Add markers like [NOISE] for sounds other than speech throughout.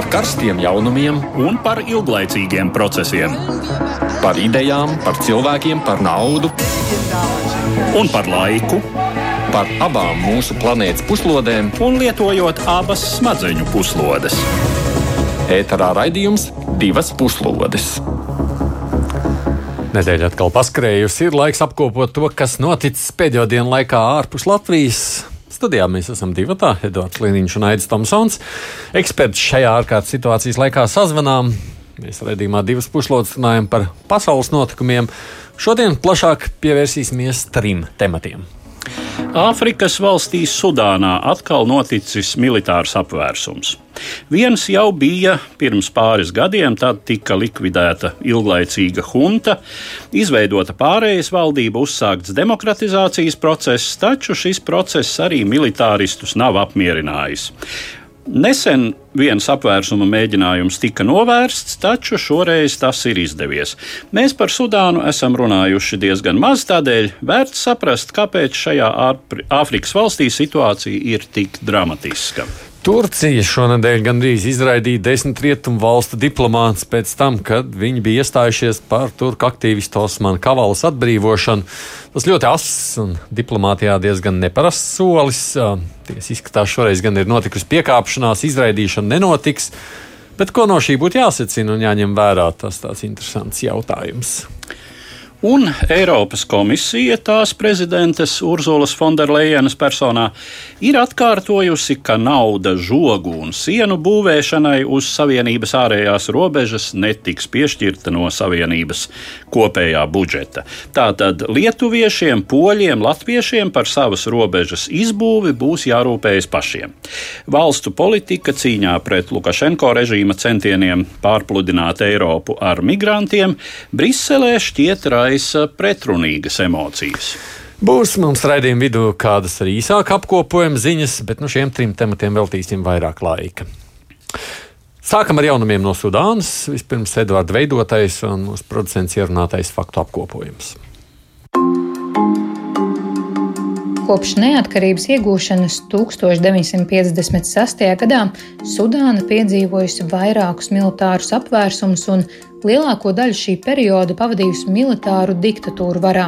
par karstiem jaunumiem un par ilglaicīgiem procesiem. Par idejām, par cilvēkiem, par naudu un par laiku. Par abām mūsu planētas puslodēm, un lietojot abas smadzeņu puslodes. Ēterā raidījums divas puslodes. Nedēļa atkal paskrējusi, ir laiks apkopot to, kas noticis pēdējo dienu laikā ārpus Latvijas. Studijā mēs esam divi tā, Edvards Liniņš un Aits Tomsons. Eksperts šajā ārkārtas situācijas laikā sazvanām. Mēs redzījumā divas puslodes runājam par pasaules notikumiem. Šodien plašāk pievērsīsimies trim tematiem. Āfrikas valstī Sudānā atkal noticis militārs apvērsums. Viens jau bija pirms pāris gadiem, tad tika likvidēta ilglaicīga hunta, izveidota pārējais valdība, uzsākts demokratizācijas process, taču šis process arī militāristus nav apmierinājis. Nesen viens apvērsuma mēģinājums tika novērsts, taču šoreiz tas ir izdevies. Mēs par Sudānu esam runājuši diezgan maz, tādēļ vērts saprast, kāpēc šajā Āfrikas valstī situācija ir tik dramatiska. Turcija šonadēļ gandrīz izraidīja desmit rietumu valstu diplomātus pēc tam, kad viņi bija iestājušies par turku aktīvistu Osmanu Kavalas atbrīvošanu. Tas ļoti ass un diplomātijā diezgan neparasts solis. Ties izskatās, šoreiz gan ir notikusi piekāpšanās, izraidīšana nenotiks. Bet ko no šī būtu jāsacina un jāņem vērā, tas tāds interesants jautājums. Un Eiropas komisija tās prezidentes Urzulas Fonderlejenas personā ir atkārtojusi, ka nauda žogu un sienu būvēšanai uz Savienības ārējās robežas netiks piešķirta no Savienības kopējā budžeta. Tātad lietuviešiem, poļiem, latviešiem par savas robežas izbūvi būs jārūpējas pašiem. Valstu politika cīņā pret Lukašenko režīma centieniem pārpludināt Eiropu ar migrantiem Briselē šķiet raisa raisa pretrunīgas emocijas. Būs mums raidījuma vidū kādas arī īsāk apkopojuma ziņas, bet nu šiem trim tematiem veltīsim vairāk laika. Sākam ar jaunumiem no Sudānas. Vispirms Edvards veidotais un mūsu producents ierunātais faktu apkopojums. Kopš neatkarības iegūšanas 1956. gadā Sudāna piedzīvojusi vairākus militārus apvērsumus un lielāko daļu šī perioda pavadījusi militāru diktatūru varā.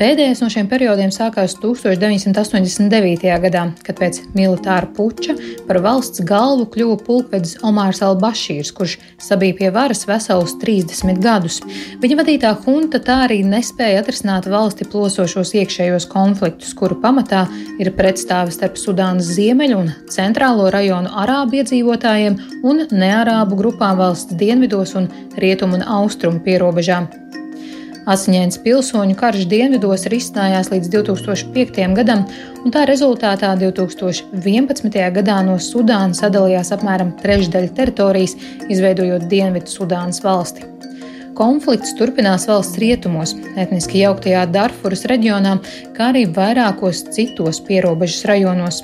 Pēdējais no šiem periodiem sākās 1989. gadā, kad pēc militāra puča par valsts galvu kļuva pulkvedis Omārs Albašīrs, kurš sabija pie varas veselus 30 gadus. Viņa vadītā hunta tā arī nespēja atrisināt valsti plosošos iekšējos konfliktus, kuru pamatā ir pretstāve starp Sudānas ziemeļu un centrālo rajonu arābu iedzīvotājiem un nearābu grupām valsts dienvidos un rietumu un austrumu pierobežām. Asiņains pilsoņu karš dienvidos risinājās līdz 2005. gadam, un tā rezultātā 2011. gadā no Sudānas sadalījās apmēram trešdaļa teritorijas, izveidojot Dienvidu Sudānas valsti. Konflikts turpinās valsts rietumos, etniski jauktajā Darfuras reģionā, kā arī vairākos citos pierobežas rajonos.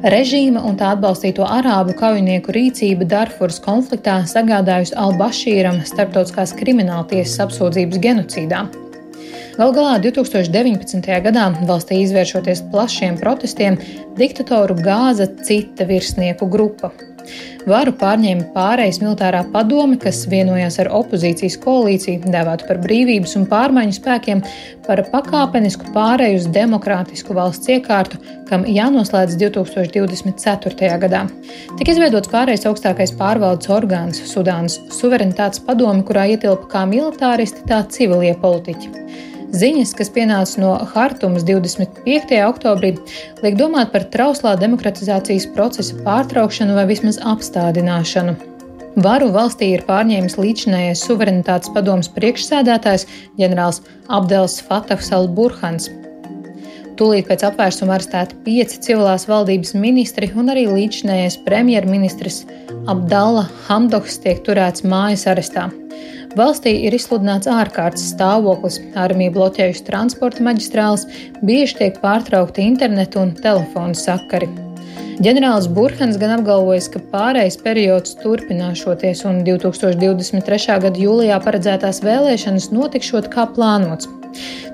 Režīma un tā atbalstīto arābu kaujinieku rīcība Darfuras konfliktā sagādājusi Al-Bašīram starptautiskās krimināltiesas apsūdzības genocīdā. Galu galā 2019. gadā valstī izvēršoties plašiem protestiem, diktatoru gāza cita virsnieku grupa. Varu pārņēma pārējais militārā padome, kas vienojās ar opozīcijas koalīciju, dēvētu par brīvības un pārmaiņu spēkiem, par pakāpenisku pārēju uz demokrātisku valsts iekārtu, kam jānoslēdz 2024. gadā. Tik izveidots pārējais augstākais pārvaldes orgāns Sudānas suverenitātes padome, kurā ietilpa kā militāristi, tā civilie politiķi. Ziņas, kas pienāca no Hartumas 25. oktobrī, liek domāt par trauslā demokratizācijas procesa pārtraukšanu vai vismaz apstādināšanu. Varu valstī ir pārņēmis līdzinājais suverenitātes padomas priekšsēdētājs ģenerālis Abdels Fatahs al-Burhans. Tūlīt pēc apvērsuma arestēti pieci civilās valdības ministri un arī līdzinājais premjerministrs Abdalla Hamdoks tiek turēts mājas arestā. Valstī ir izsludināts ārkārtas stāvoklis, armija bloķējusi transporta maģistrāles, bieži tiek pārtraukti internetu un telefonu sakari. Ģenerālis Burhans gan apgalvojas, ka pārējais periods turpināšoties un 2023. gada jūlijā paredzētās vēlēšanas notikšot kā plānots.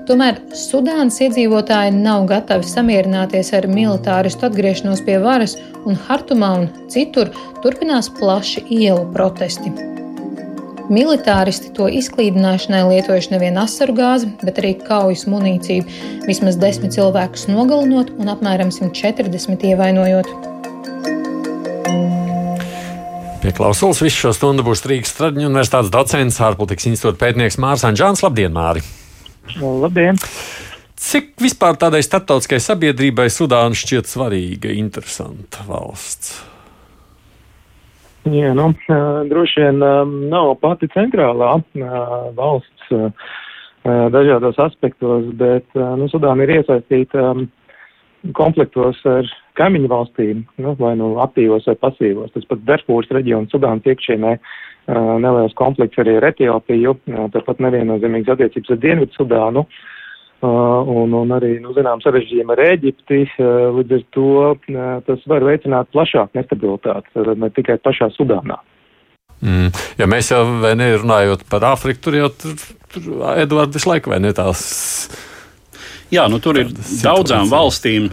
Tomēr Sudānas iedzīvotāji nav gatavi samierināties ar militāristu atgriešanos pie varas, un Hartumā un citur turpinās plaši ielu protesti. Militāristi to izklīdināšanai lietojuši nevien asaru gāzi, bet arī kaujas munīciju, vismaz desmit cilvēkus nogalinot un apmēram 140 ievainojot. Pie klausulas visu šo stundu būs Rīgas Stradiņu universitātes docents, ārpolitikas institūta pētnieks Mārs Anģāns. Labdien, Māri! Labdien! Cik vispār tādai starptautiskai sabiedrībai Sudāna šķiet svarīga, interesanta valsts? Jā, nu, droši vien nav pati centrālā valsts dažādos aspektos, bet nu, Sudāna ir iesaistīta konfliktos ar kaimiņu valstīm, nu, vai nu aktīvos vai pasīvos. Tas pats Darfūras reģions Sudānas iekšienē neliels konflikts arī ar Etiopiju, tāpat neviennozīmīgas attiecības ar Dienvidu Sudānu. Un, un arī, nu, zinām, sarežģījumi ar Ēģipti, līdz ar to tas var veicināt plašāku nestabilitāti, ne tikai pašā Sudānā. Mm. Ja mēs jau nerunājot par Āfriku, tur jau tur, tur Edvards visu laiku vai ne tās. Jā, nu tur ir daudzām valstīm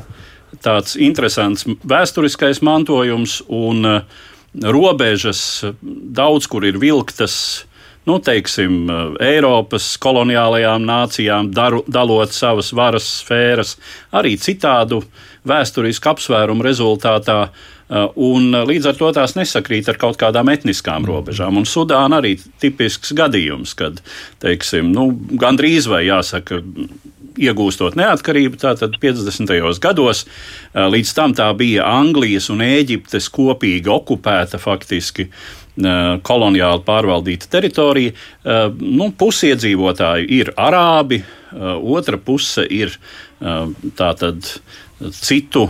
tāds interesants vēsturiskais mantojums un uh, robežas daudz kur ir vilktas nu, teiksim, Eiropas koloniālajām nācijām, daru, dalot savas varas sfēras, arī citādu vēsturisku apsvērumu rezultātā. Un līdz ar to tās nesakrīt ar kaut kādām etniskām robežām. Un Sudāna arī tipisks gadījums, kad teiksim, nu, gandrīz vai jāsaka, iegūstot neatkarību, tātad 50. gados. Līdz tam tā bija Anglijas un Ēģiptes kopīgi okupēta faktiski koloniāli pārvaldīta teritorija. Nu, pusiedzīvotāji ir arābi, otra puse ir tātad citu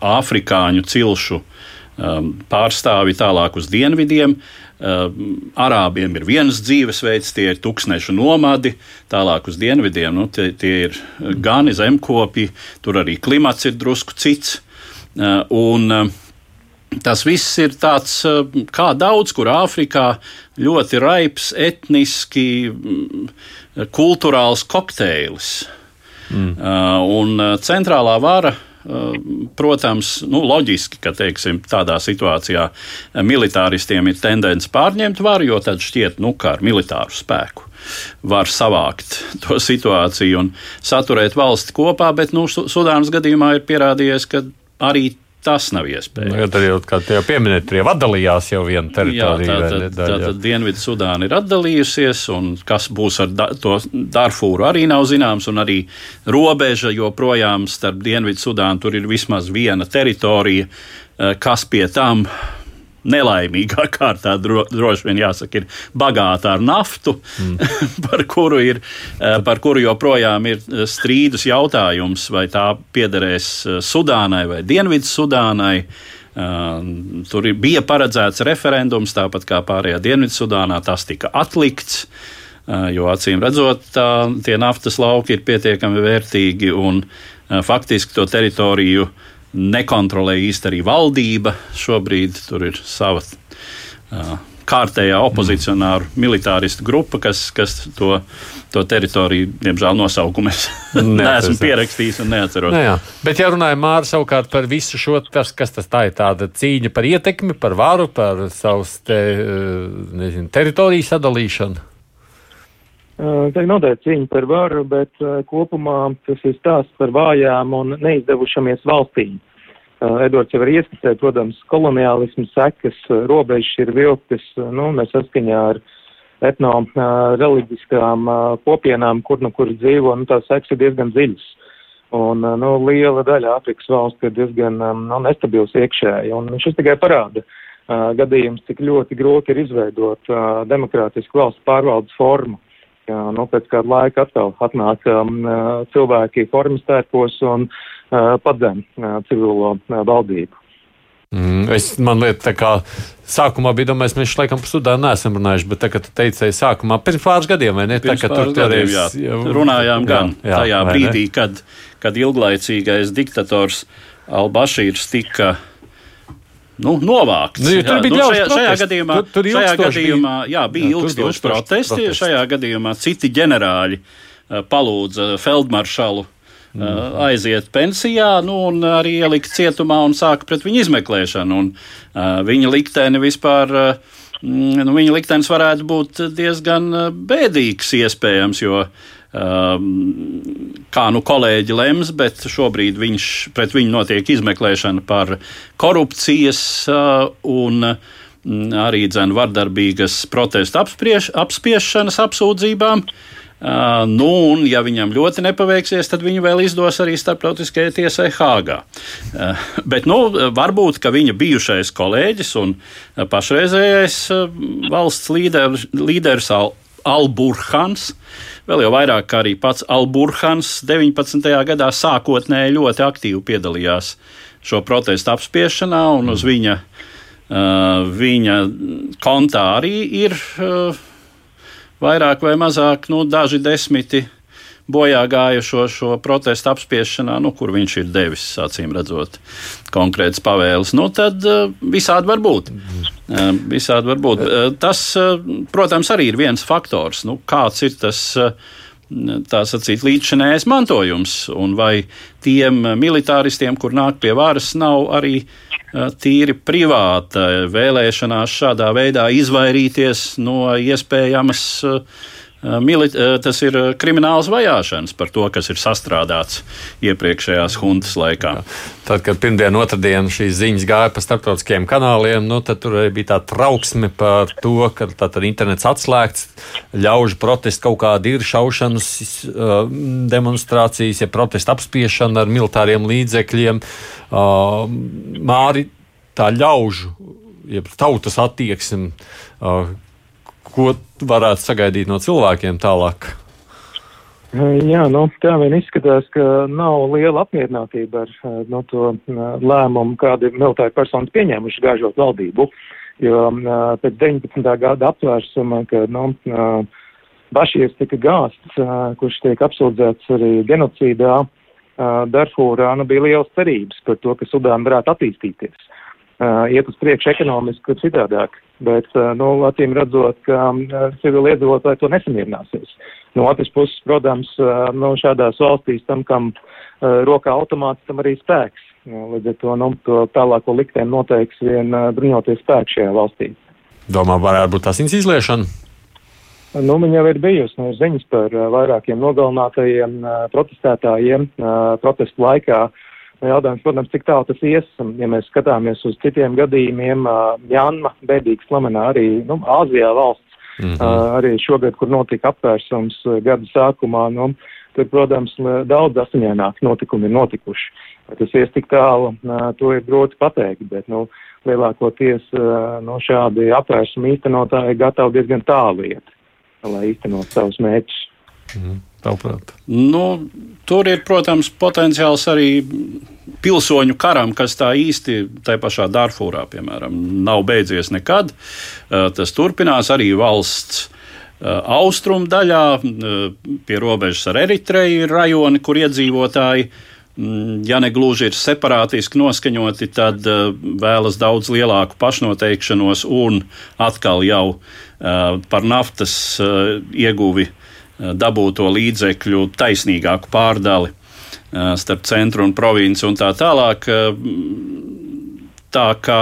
afrikāņu cilšu pārstāvi tālāk uz dienvidiem. Arābiem ir viens dzīvesveids, tie ir tūkstnešu nomadi, tālāk uz dienvidiem nu, tie, tie ir gani zemkopi, tur arī klimats ir drusku cits. Un, Tas viss ir tāds, eh, kā daudz kur Āfrikā, ļoti raips, etniski, mm, kultūrāls kokteils. Mm. Uh, un eh, centrālā vara, protams, nu, loģiski, ka teiksim, tādā situācijā militāristiem ir tendence pārņemt varu, jo tad šķiet, nu, ka ar militāru spēku var savākt [LAUGHS] to situāciju un saturēt valsti kopā, bet nu, Sudānas gadījumā ir pierādījies, ka arī Tas nav iespējams. Nu, tad jau, kā jau pieminēt, jau atdalījās jau viena teritorija. Jā, tā, tā, tā, tad Dienvidu Sudāna ir atdalījusies, un kas būs ar da, to Darfūru arī nav zināms, un arī robeža joprojām starp Dienvidu Sudānu tur ir vismaz viena teritorija, eh, kas pie tam nelaimīgā [LAUGHS] kārtā dro, droši vien jāsaka, ir bagāta ar naftu, mm. [LAUGHS] par, kuru ir, eh, par kuru joprojām ir eh, strīdus jautājums, vai tā piederēs eh, Sudānai vai Dienvidu Sudānai. Tur bija paredzēts referendums, tāpat kā pārējā Dienvidzudānā, tas tika atlikts. Jo acīm redzot, tā, tie naftas lauki ir pietiekami vērtīgi un faktiski to teritoriju uh, nekontrolē īsti arī valdība. Šobrīd tur ir sava uh, kārtējā opozicionāru militāristu grupa, kas, kas to, to teritoriju, diemžēl, nosaukumu es [LAUGHS] neesmu pierakstījis un neatceros. Ne, nu jā. Bet, ja runājam Māri savukārt par visu šo, tas, kas tas tā ir, tāda cīņa par ietekmi, par varu, par savus te, nezinu, teritoriju sadalīšanu. Tiek noteikti cīņa par varu, bet kopumā tas ir stāsts par vājām un neizdevušamies valstīm. Edvards jau var ieskicēt, protams, koloniālismu sekas, robežas ir vilktas, nu, mēs saskaņā ar etno reliģiskām kopienām, kur nu kur dzīvo, nu, tās sekas ir diezgan dziļas. Un, nu, liela daļa Āfrikas valstu ir diezgan, nu, nestabils iekšēji, un šis tikai parāda gadījums, cik ļoti grūti ir izveidot demokrātisku valsts pārvaldes formu. Jā, nu, pēc kāda laika atkal atnāk um, cilvēki formas tērpos un uh, padzem uh, civilo uh, valdību. Mm, es, man liekas, tā kā sākumā bija domājis, mēs laikam par Sudānu neesam runājuši, bet tagad, kad teicēji sākumā, pirms pāris gadiem, vai ne? Pirms tā, pāris gadiem, jā, jau, runājām jā, gan jā, tajā brīdī, kad, kad ilglaicīgais diktators Albašīrs tika nu, novākts. Nu, jā, nu, šajā, šajā gadījumā, tur, tur šajā gadījumā jā, bija jā, ilgstoši protesti. protesti. Šajā gadījumā citi ģenerāļi palūdza feldmaršalu mm. aiziet pensijā, nu, un arī ielikt cietumā un sāka pret viņu izmeklēšanu. Un, uh, viņa likteni vispār. Uh, Nu, viņa liktenis varētu būt diezgan bēdīgs, iespējams, jo um, kā nu kolēģi lems, bet šobrīd viņš, pret viņu notiek izmeklēšana par korupcijas uh, un arī dzēnu vardarbīgas protesta apspriež, apspiešanas apsūdzībām. Uh, nu, un, ja viņam ļoti nepaveiksies, tad viņu vēl izdos arī starptautiskajai tiesai Hāgā. Uh, bet, nu, varbūt, viņa bijušais kolēģis un pašreizējais uh, valsts līder, līderis Al Alburhans, vēl jau vairāk arī pats Alburhans 19. gadā sākotnēji ļoti aktīvi piedalījās šo protestu apspiešanā, un uz viņa, uh, viņa kontā arī ir. Uh, vairāk vai mazāk nu, daži desmiti bojā gājušo šo protestu apspiešanā, nu, kur viņš ir devis, acīm redzot, konkrētas pavēles. Nu, tad uh, visādi var būt. Uh, visādi var būt. Uh, tas, protams, arī ir viens faktors. Nu, kāds ir tas? Tā sacīt, līdzšinējais mantojums, un vai tiem militāristiem, kur nāk pie varas, nav arī tīri privāta vēlēšanās šādā veidā izvairīties no iespējamas Milit, tas ir krimināls vajāšanas par to, kas ir sastrādāts iepriekšējās huntas laikā. Tad, kad pirmdien, otrdien šīs ziņas gāja pa starptautiskiem kanāliem, nu, tad tur bija tā trauksme par to, ka tātad internets atslēgts, ļaužu protestu kaut kādi ir šaušanas demonstrācijas, ja protesta apspiešana ar militāriem līdzekļiem. Māri tā ļaužu, jeb tautas attieksme ko varētu sagaidīt no cilvēkiem tālāk? Jā, nu, tā vien izskatās, ka nav liela apmierinātība ar no, to lēmumu, kādu militāri personas pieņēmuši gāžot valdību. Jo pēc 19. gada apvērsuma, kad nu, Bašīrs tika gāsts, kurš tiek apsūdzēts arī genocīdā, Darfūrā, nu, bija liels cerības par to, ka Sudāna varētu attīstīties iet uz priekšu ekonomiski citādāk. Bet, uh, nu, acīm redzot, ka uh, civili iedzīvotāji to nesamierināsies. No otras puses, protams, nu, šādās valstīs tam, kam rokā automāts, tam arī spēks. Nu, līdz ar to, nu, to tālāko likteni noteiks vien bruņoties spēks šajā valstī. Domā, varētu būt asins izliešana? Nu, man jau ir bijusi no ziņas par vairākiem nogalinātajiem protestētājiem protestu laikā. Uh, Jautājums, protams, cik tālu tas ies, ja mēs skatāmies uz citiem gadījumiem, Jānma, bēdīgi slamenā arī, nu, Āzijā valsts, mm -hmm. arī šogad, kur notika apvērsums gada sākumā, nu, tur, protams, daudz asiņaināki notikumi ir notikuši. Vai tas ies tik tālu, to ir grūti pateikt, bet, nu, lielākoties, nu, šādi apvērsumi īstenotāji gatavi diezgan tālu iet, lai īstenot savus mērķus. Mm. Tavuprāt? Nu, tur ir, protams, potenciāls arī pilsoņu karam, kas tā īsti tajā pašā Darfūrā, piemēram, nav beidzies nekad. Tas turpinās arī valsts. Austrumu daļā, pie robežas ar Eritreju, ir rajoni, kur iedzīvotāji, ja ne gluži ir separātiski noskaņoti, tad vēlas daudz lielāku pašnoteikšanos un atkal jau par naftas ieguvi dabūto līdzekļu taisnīgāku pārdali starp centru un provinci un tā tālāk. Tā kā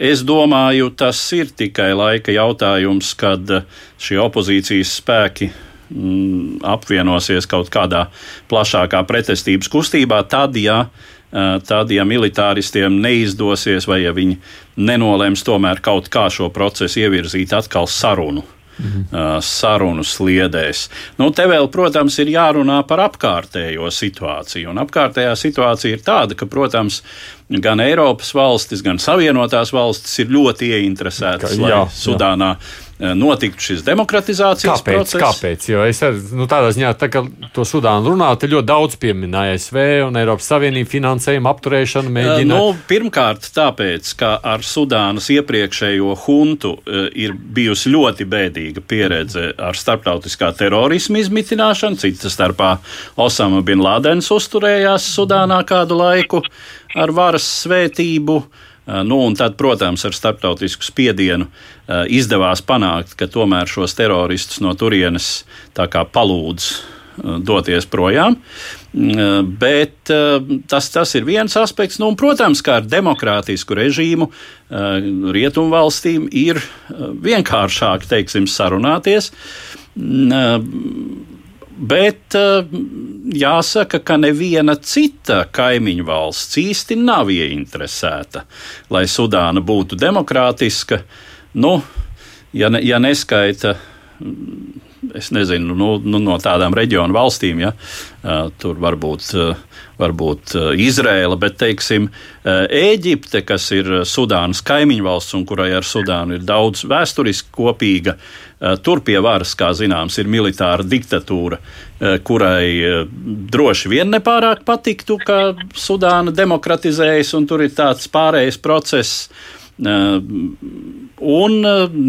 es domāju, tas ir tikai laika jautājums, kad šie opozīcijas spēki mm, apvienosies kaut kādā plašākā pretestības kustībā, tad, ja, tad, ja militāristiem neizdosies vai ja viņi nenolems tomēr kaut kā šo procesu ievirzīt atkal sarunu mhm. sarunu sliedēs. Nu, te vēl, protams, ir jārunā par apkārtējo situāciju. Un apkārtējā situācija ir tāda, ka, protams, gan Eiropas valstis, gan Savienotās valstis ir ļoti ieinteresētas, lai jā, Sudānā. Jā Eh, notiktu šis demokratizācijas kāpēc, process. Kāpēc? Jo es nu, tādā ziņā, tā, ka to Sudānu runā, te ļoti daudz pieminēja ASV un Eiropas Savienība finansējumu apturēšanu mēģina. Eh, nu, pirmkārt, tāpēc, ka ar Sudānas iepriekšējo huntu uh, ir bijusi ļoti bēdīga pieredze ar starptautiskā terorismu izmitināšanu, citas starpā Osama bin Ladens uzturējās Sudānā kādu laiku ar varas svētību. Eh, nu, un tad, protams, ar starptautisku spiedienu eh, izdevās panākt, ka tomēr šos teroristus no turienes palūdz doties projām. Bet tas, tas ir viens aspekts. Nu, un, protams, kā ar demokrātisku režīmu rietumvalstīm ir vienkāršāk teiksim, sarunāties. Bet jāsaka, ka neviena cita kaimiņu valsts īsti nav ieinteresēta, lai Sudāna būtu demokrātiska. Nu, ja, ne, ja neskaita es nezinu, nu, nu, no tādām reģionu valstīm, ja. Tur varbūt, varbūt Izrēla, bet teiksim, Ēģipte, kas ir Sudānas kaimiņu valsts un kurai ar Sudānu ir daudz vēsturiski kopīga, tur pie varas, kā zināms, ir militāra diktatūra, kurai droši vien nepārāk patiktu, ka Sudāna demokratizējas un tur ir tāds pārējais process un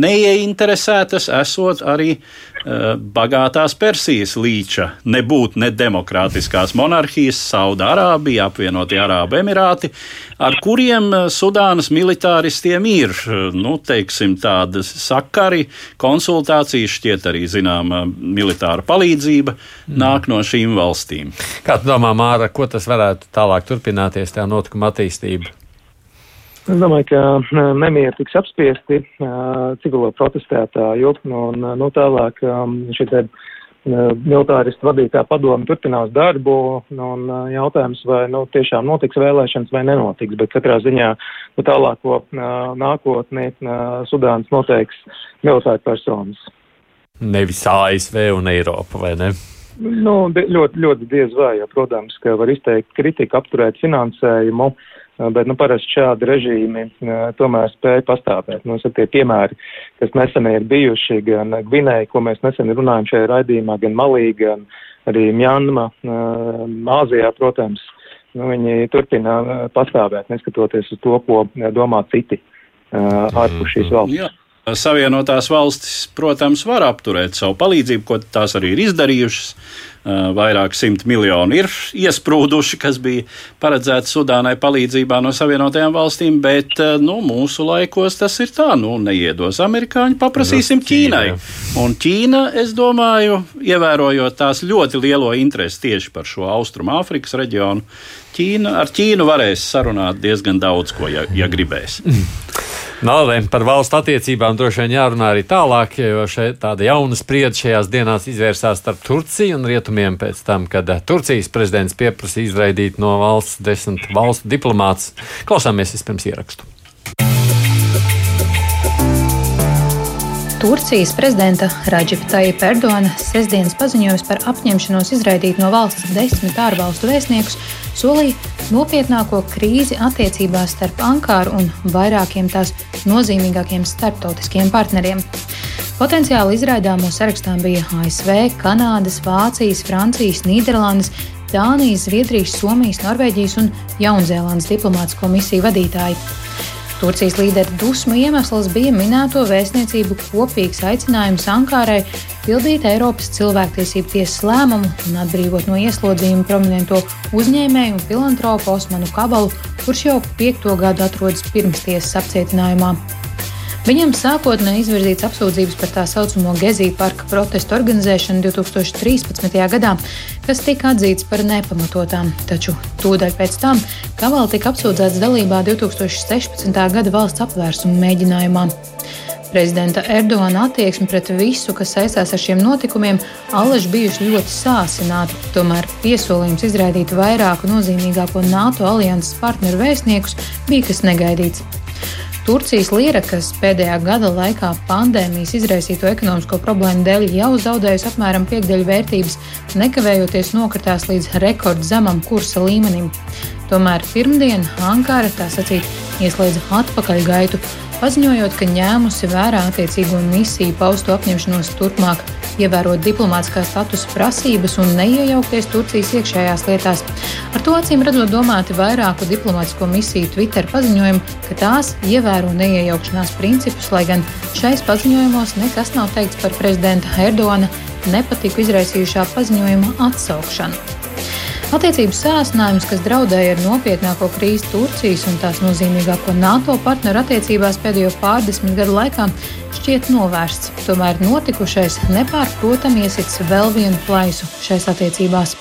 neieinteresētas esot arī bagātās Persijas līča, nebūt nedemokrātiskās monarhijas, Saudārābija, apvienotie Arābu Emirāti, ar kuriem Sudānas militāristiem ir nu, teiksim, tādas sakari, konsultācijas, šķiet arī zināma militāra palīdzība mm. nāk no šīm valstīm. Kā tu domā, Māra, ko tas varētu tālāk turpināties, tā notikuma attīstība? Es domāju, ka nemieri tiks apspiesti civilo protestētāju, un nu, tālāk šī te militāristu vadītā padoma turpinās darbu, un jautājums, vai nu, tiešām notiks vēlēšanas vai nenotiks, bet katrā ziņā nu, tālāko nākotni Sudāns noteiks militāri personas. Nevis ASV un Eiropa, vai ne? Nu, ļoti, ļoti diez vai, jo, protams, ka var izteikt kritiku, apturēt finansējumu, uh, bet nu, parasti šādi režīmi tomēr spēja pastāvēt. Mums ir tie piemēri, kas nesen ir bijuši gan Gvinēja, ko mēs nesen runājam šajā raidījumā, gan Malī, gan arī Mjanma, Āzijā, protams. Nu, viņi turpina pastāvēt, neskatoties uz to, ko domā citi ārpus šīs valsts. Jā. Savienotās valstis, protams, var apturēt savu palīdzību, ko tās arī ir izdarījušas. Vairāk simt miljoni ir iesprūduši, kas bija paredzēti Sudānai palīdzībā no Savienotajām valstīm, bet nu, mūsu laikos tas ir tā, nu, neiedos amerikāņi, paprasīsim Ķīnai. Un Ķīna, es domāju, ievērojot tās ļoti lielo interesi tieši par šo Austrumāfrikas reģionu, Ķīna, ar Ķīnu varēs sarunāt diezgan daudz ko, ja, ja gribēs. [LAUGHS] Nālēm par valstu attiecībām droši vien jārunā arī tālāk, jo šeit tāda jauna spriedze šajās dienās izvērsās starp Turciju un Rietumiem pēc tam, kad eh, Turcijas prezidents pieprasīja izraidīt no valsts desmit valstu diplomātus. Klausāmies vispirms ierakstu. Turcijas prezidenta Raģipa Tajipa Erdogana sestdienas paziņojums par apņemšanos izraidīt no valsts desmit ārvalstu vēstniekus solīja nopietnāko krīzi attiecībās starp Ankāru un vairākiem tās nozīmīgākiem starptautiskiem partneriem. Potenciāli izraidāmo sarakstā bija ASV, Kanādas, Vācijas, Francijas, Nīderlandes, Dānijas, Zviedrijas, Somijas, Norvēģijas un Jaunzēlandes diplomātsko misiju vadītāji. Turcijas līderu dusmu iemesls bija minēto vēstniecību kopīgs aicinājums Ankārai pildīt Eiropas cilvēktiesību tiesas lēmumu un atbrīvot no ieslodzījuma prominento uzņēmēju un filantropu Osmanu Kabalu, kurš jau piekto gadu atrodas pirmstiesas apcietinājumā. Viņam sākotnēji izvirzīts apsūdzības par tā saucamo Gezija parka protestu organizēšanu 2013. gadā, kas tika atzīts par nepamatotām. Taču tūdaļ pēc tam Kavala tika apsūdzēts dalībā 2016. gada valsts apvērsuma mēģinājumā. Prezidenta Erdogana attieksme pret visu, kas saistās ar šiem notikumiem, allaž bijuši ļoti sāsināti. Tomēr piesolījums izraidīt vairāku nozīmīgāko NATO alianses partneru vēstniekus bija kas negaidīts. Turcijas lira, kas pēdējā gada laikā pandēmijas izraisīto ekonomisko problēmu dēļ jau zaudējusi apmēram piekdaļu vērtības, nekavējoties nokritās līdz rekordzemam kursa līmenim. Tomēr pirmdien Ankara tā sacīt ieslēdza atpakaļgaitu, paziņojot, ka ņēmusi vērā attiecīgo misiju paustu apņemšanos turpmāk ievērot diplomātiskā statusa prasības un neiejaukties Turcijas iekšējās lietās. Ar to acīm redzot domāti vairāku diplomātisko misiju Twitter paziņojumu, ka tās ievēro neiejaukšanās principus, lai gan šais paziņojumos nekas nav teikts par prezidenta Erdogana nepatiku izraisījušā paziņojuma atsaukšanu. Attiecību sāsinājums, kas draudēja ar nopietnāko krīzi Turcijas un tās nozīmīgāko NATO partneru attiecībās pēdējo pārdesmit gadu laikā, šķiet novērsts, tomēr notikušais nepārprotami iesits vēl vienu plaisu šais attiecībās.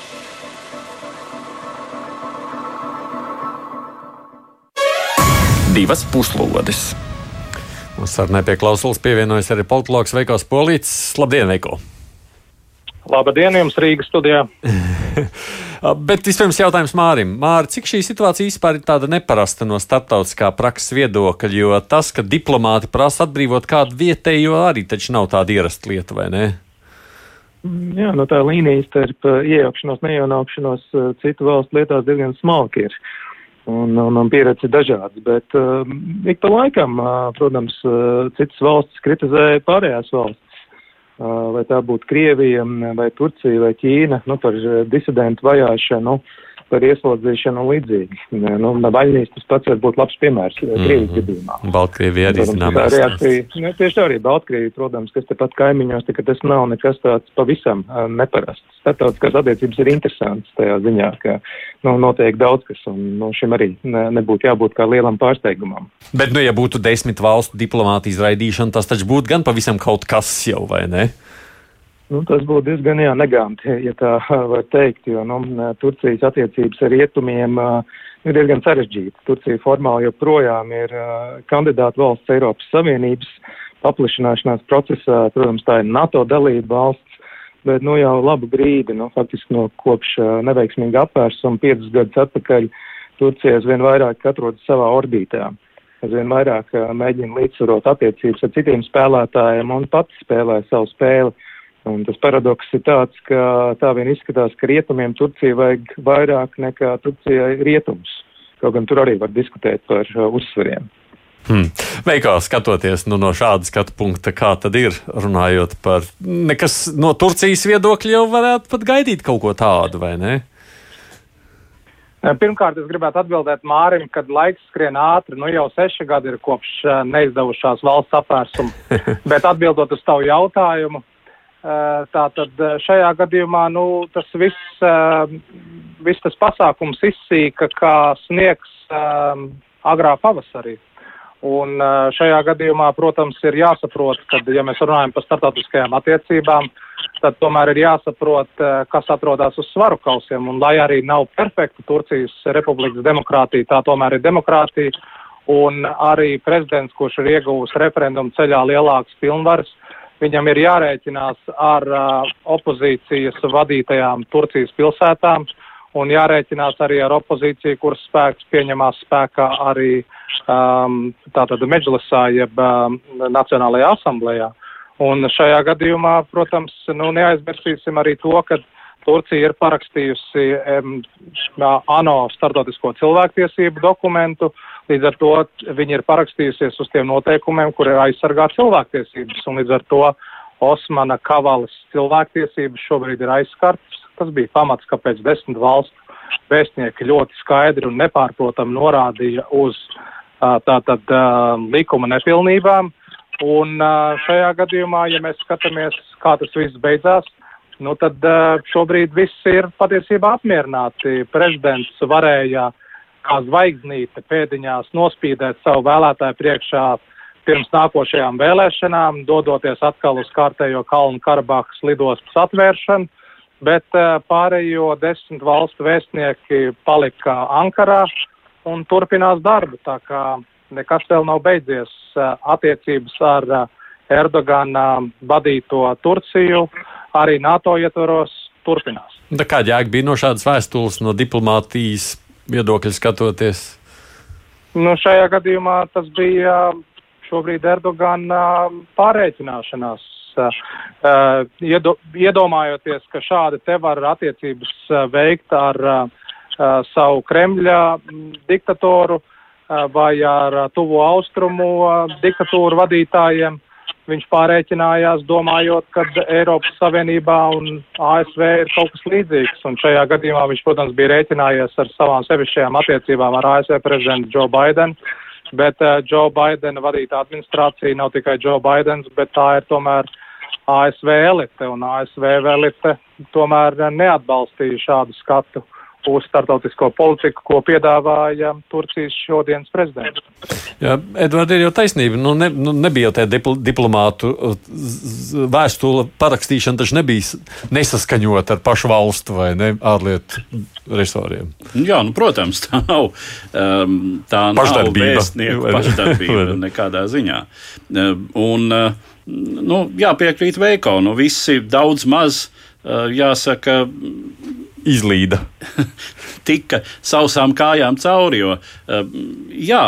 Divas puslodes. Mums sarunai pie klausulas pievienojas arī politologs Veikos Polīts. Labdien, Veiko! Labdien, jums Rīgas studijā! [LAUGHS] Bet vispirms jautājums Mārim. Māri, cik šī situācija vispār ir tāda neparasta no starptautiskā prakses viedokļa? Jo tas, ka diplomāti prasa atbrīvot kādu vietējo, arī taču nav tāda ierasta lieta, vai ne? Jā, no tā līnija starp iejaukšanos, neiejaukšanos citu valstu lietās diezgan smalki ir. Un, un, un pieredze ir dažādas, bet uh, ik pa laikam, uh, protams, uh, citas valstis kritizē pārējās valsts vai tā būtu Krievija, vai Turcija, vai Ķīna, nu, par disidentu vajāšanu, par ieslodzīšanu un līdzīgi. Nu, Vaļnīs tas pats var būt labs piemērs mm -hmm. Krievijas gadījumā. Baltkrievija arī zināmā reakcija. Nu, tieši tā arī Baltkrievija, protams, kas tepat kaimiņos, tā, ka tas nav nekas tāds pavisam uh, neparasts. Startautiskās attiecības ir interesants tajā ziņā, ka nu, notiek daudz kas, un nu, šim arī ne, nebūtu jābūt kā lielam pārsteigumam. Bet, nu, ja būtu desmit valstu diplomāta izraidīšana, tas taču būtu gan pavisam kaut kas jau, vai ne? Nu, tas būtu diezgan jā, neganti, ja tā var teikt, jo nu, Turcijas attiecības ar rietumiem uh, ir diezgan sarežģītas. Turcija formāli joprojām ir uh, kandidāta valsts Eiropas Savienības paplašināšanās procesā. Protams, tā ir NATO dalība valsts, bet nu, jau labu brīdi, nu, faktiski no kopš uh, neveiksmīga apvērsuma piecus gadus atpakaļ Turcija aizvien vairāk atrodas savā orbītā. Aizvien vairāk uh, mēģina līdzsvarot attiecības ar citiem spēlētājiem un pats spēlē savu spēli. Un tas paradoks ir tāds, ka tā vien izskatās, ka rietumiem Turcija vajag vairāk nekā Turcijai rietums. Kaut gan tur arī var diskutēt par uh, uzsvariem. Hmm. Veikā skatoties nu, no šāda skatu punkta, kā tad ir runājot par nekas no Turcijas viedokļa, jau varētu pat gaidīt kaut ko tādu, vai ne? Pirmkārt, es gribētu atbildēt Mārim, kad laiks skrien ātri. Nu, jau seši gadi ir kopš uh, neizdevušās valsts apvērsuma. [LAUGHS] Bet atbildot uz tavu jautājumu, Eh, tātad eh, šajā gadījumā nu, tas viss, eh, viss tas pasākums izsīka kā sniegs agrā pavasarī. Un šajā gadījumā, protams, ir jāsaprot, ka, ja mēs runājam par startautiskajām attiecībām, tad tomēr ir jāsaprot, kas atrodas uz svaru kausiem. Un lai arī nav perfekta Turcijas republikas demokrātija, tā tomēr ir demokrātija. Un arī prezidents, kurš ir ieguvis referendumu ceļā lielākas pilnvaras, viņam ir jārēķinās ar uh, opozīcijas vadītajām Turcijas pilsētām un jārēķinās arī ar opozīciju, kuras spēks pieņemās spēkā arī um, tātad Medžlisā jeb um, Nacionālajā asamblējā. Un šajā gadījumā, protams, nu, neaizmirsīsim arī to, ka Turcija ir parakstījusi um, ANO startautisko cilvēktiesību dokumentu, Līdz ar to viņi ir parakstījusies uz tiem noteikumiem, kur ir aizsargā cilvēktiesības, un līdz ar to Osmana Kavalas cilvēktiesības šobrīd ir aizskartas. Tas bija pamats, kāpēc desmit valstu vēstnieki ļoti skaidri un nepārprotami norādīja uz tātad likuma nepilnībām. Un šajā gadījumā, ja mēs skatāmies, kā tas viss beidzās, nu tad šobrīd viss ir patiesībā apmierināti. Prezidents varēja uh, kā zvaigznīte pēdiņās nospīdēt savu vēlētāju priekšā pirms nākošajām vēlēšanām, dodoties atkal uz kārtējo Kalnu Karabahas lidostas atvēršanu, bet eh, pārējo desmit valstu vēstnieki palika Ankarā un turpinās darbu, tā kā nekas vēl nav beidzies eh, attiecības ar eh, Erdogana vadīto Turciju, arī NATO ietvaros turpinās. Kāda jēga bija no šādas vēstules no diplomātijas viedokļa skatoties? Nu, šajā gadījumā tas bija šobrīd Erdogana pārreikināšanās. Uh, iedo, iedomājoties, ka šādi te var attiecības veikt ar uh, savu Kremļa diktatoru uh, vai ar tuvo austrumu diktatūru vadītājiem, viņš pārēķinājās, domājot, ka Eiropas Savienībā un ASV ir kaut kas līdzīgs. Un šajā gadījumā viņš, protams, bija rēķinājies ar savām sevišķajām attiecībām ar ASV prezidentu Joe Biden. Bet uh, Joe Bidena vadīta administrācija nav tikai Joe Bidens, bet tā ir tomēr ASV elite. Un ASV elite tomēr neatbalstīja šādu skatu. Uz startautisko politiku, ko piedāvāja Turcijas šodienas prezidents. Jā, Edvards, ir jau taisnība. Nu, ne, nu, nebija jau tā dipl diplomātu vēstule parakstīšana, taču nebija nesaskaņot ar pašu valstu vai ne ārlietu resoriem. Jā, nu, protams, tā nav. Um, tā pašdarbība. nav pašdarbība [LAUGHS] nekādā ziņā. Um, un, uh, nu, jāpiekrīt Veiko, nu visi daudz maz, uh, jāsaka, izlīda. [LAUGHS] tika sausām kājām cauri. Jo, uh, jā,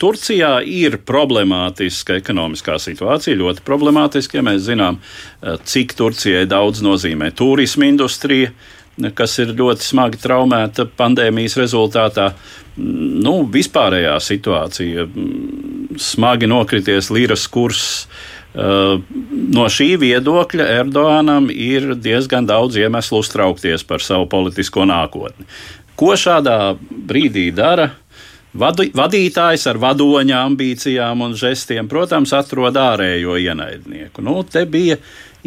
Turcijā ir problemātiska ekonomiskā situācija, ļoti problemātiska. Ja mēs zinām, uh, cik Turcijai daudz nozīmē turisma industrija, kas ir ļoti smagi traumēta pandēmijas rezultātā. Nu, vispārējā situācija, smagi nokrities līras kurs, Uh, no šī viedokļa Erdoganam ir diezgan daudz iemeslu uztraukties par savu politisko nākotni. Ko šādā brīdī dara? Vadu, vadītājs ar vadoņa ambīcijām un žestiem, protams, atrod ārējo ienaidnieku. Nu, te bija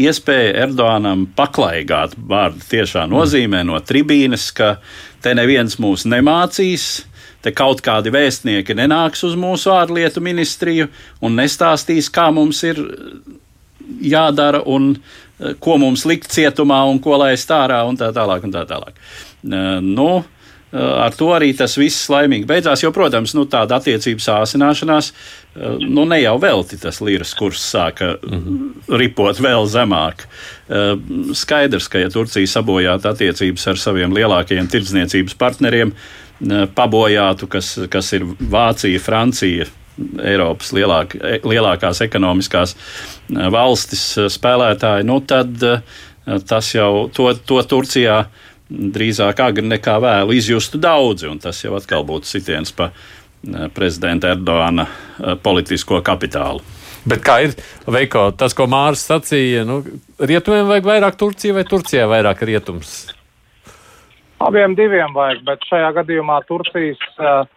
iespēja Erdoganam paklaigāt vārdu tiešā nozīmē no tribīnes, ka te neviens mūs nemācīs, te kaut kādi vēstnieki nenāks uz mūsu ārlietu ministriju un nestāstīs, kā mums ir jādara un eh, ko mums likt cietumā un ko laist ārā un tā tālāk. Un tā tālāk. Eh, nu, eh, ar to arī tas viss laimīgi beidzās. Jo, protams, nu, tāda attiecību sāsināšanās, nu, ne jau velti tas līras kurs sāka mm -hmm. ripot vēl zemāk. Skaidrs, ka ja Turcija sabojātu attiecības ar saviem lielākajiem tirdzniecības partneriem, pabojātu, kas, kas ir Vācija, Francija, Eiropas lielāk, e, lielākās ekonomiskās valstis spēlētāji, nu tad tas jau to, to Turcijā drīzāk agri nekā vēlu izjustu daudzi, un tas jau atkal būtu sitiens pa prezidenta Erdogana politisko kapitālu. Bet kā ir Veiko, tas, ko Mārcis sacīja, nu, rietumiem vajag vairāk Turcija vai Turcijai vairāk rietums? Abiem diviem vajag, bet šajā gadījumā Turcijas uh,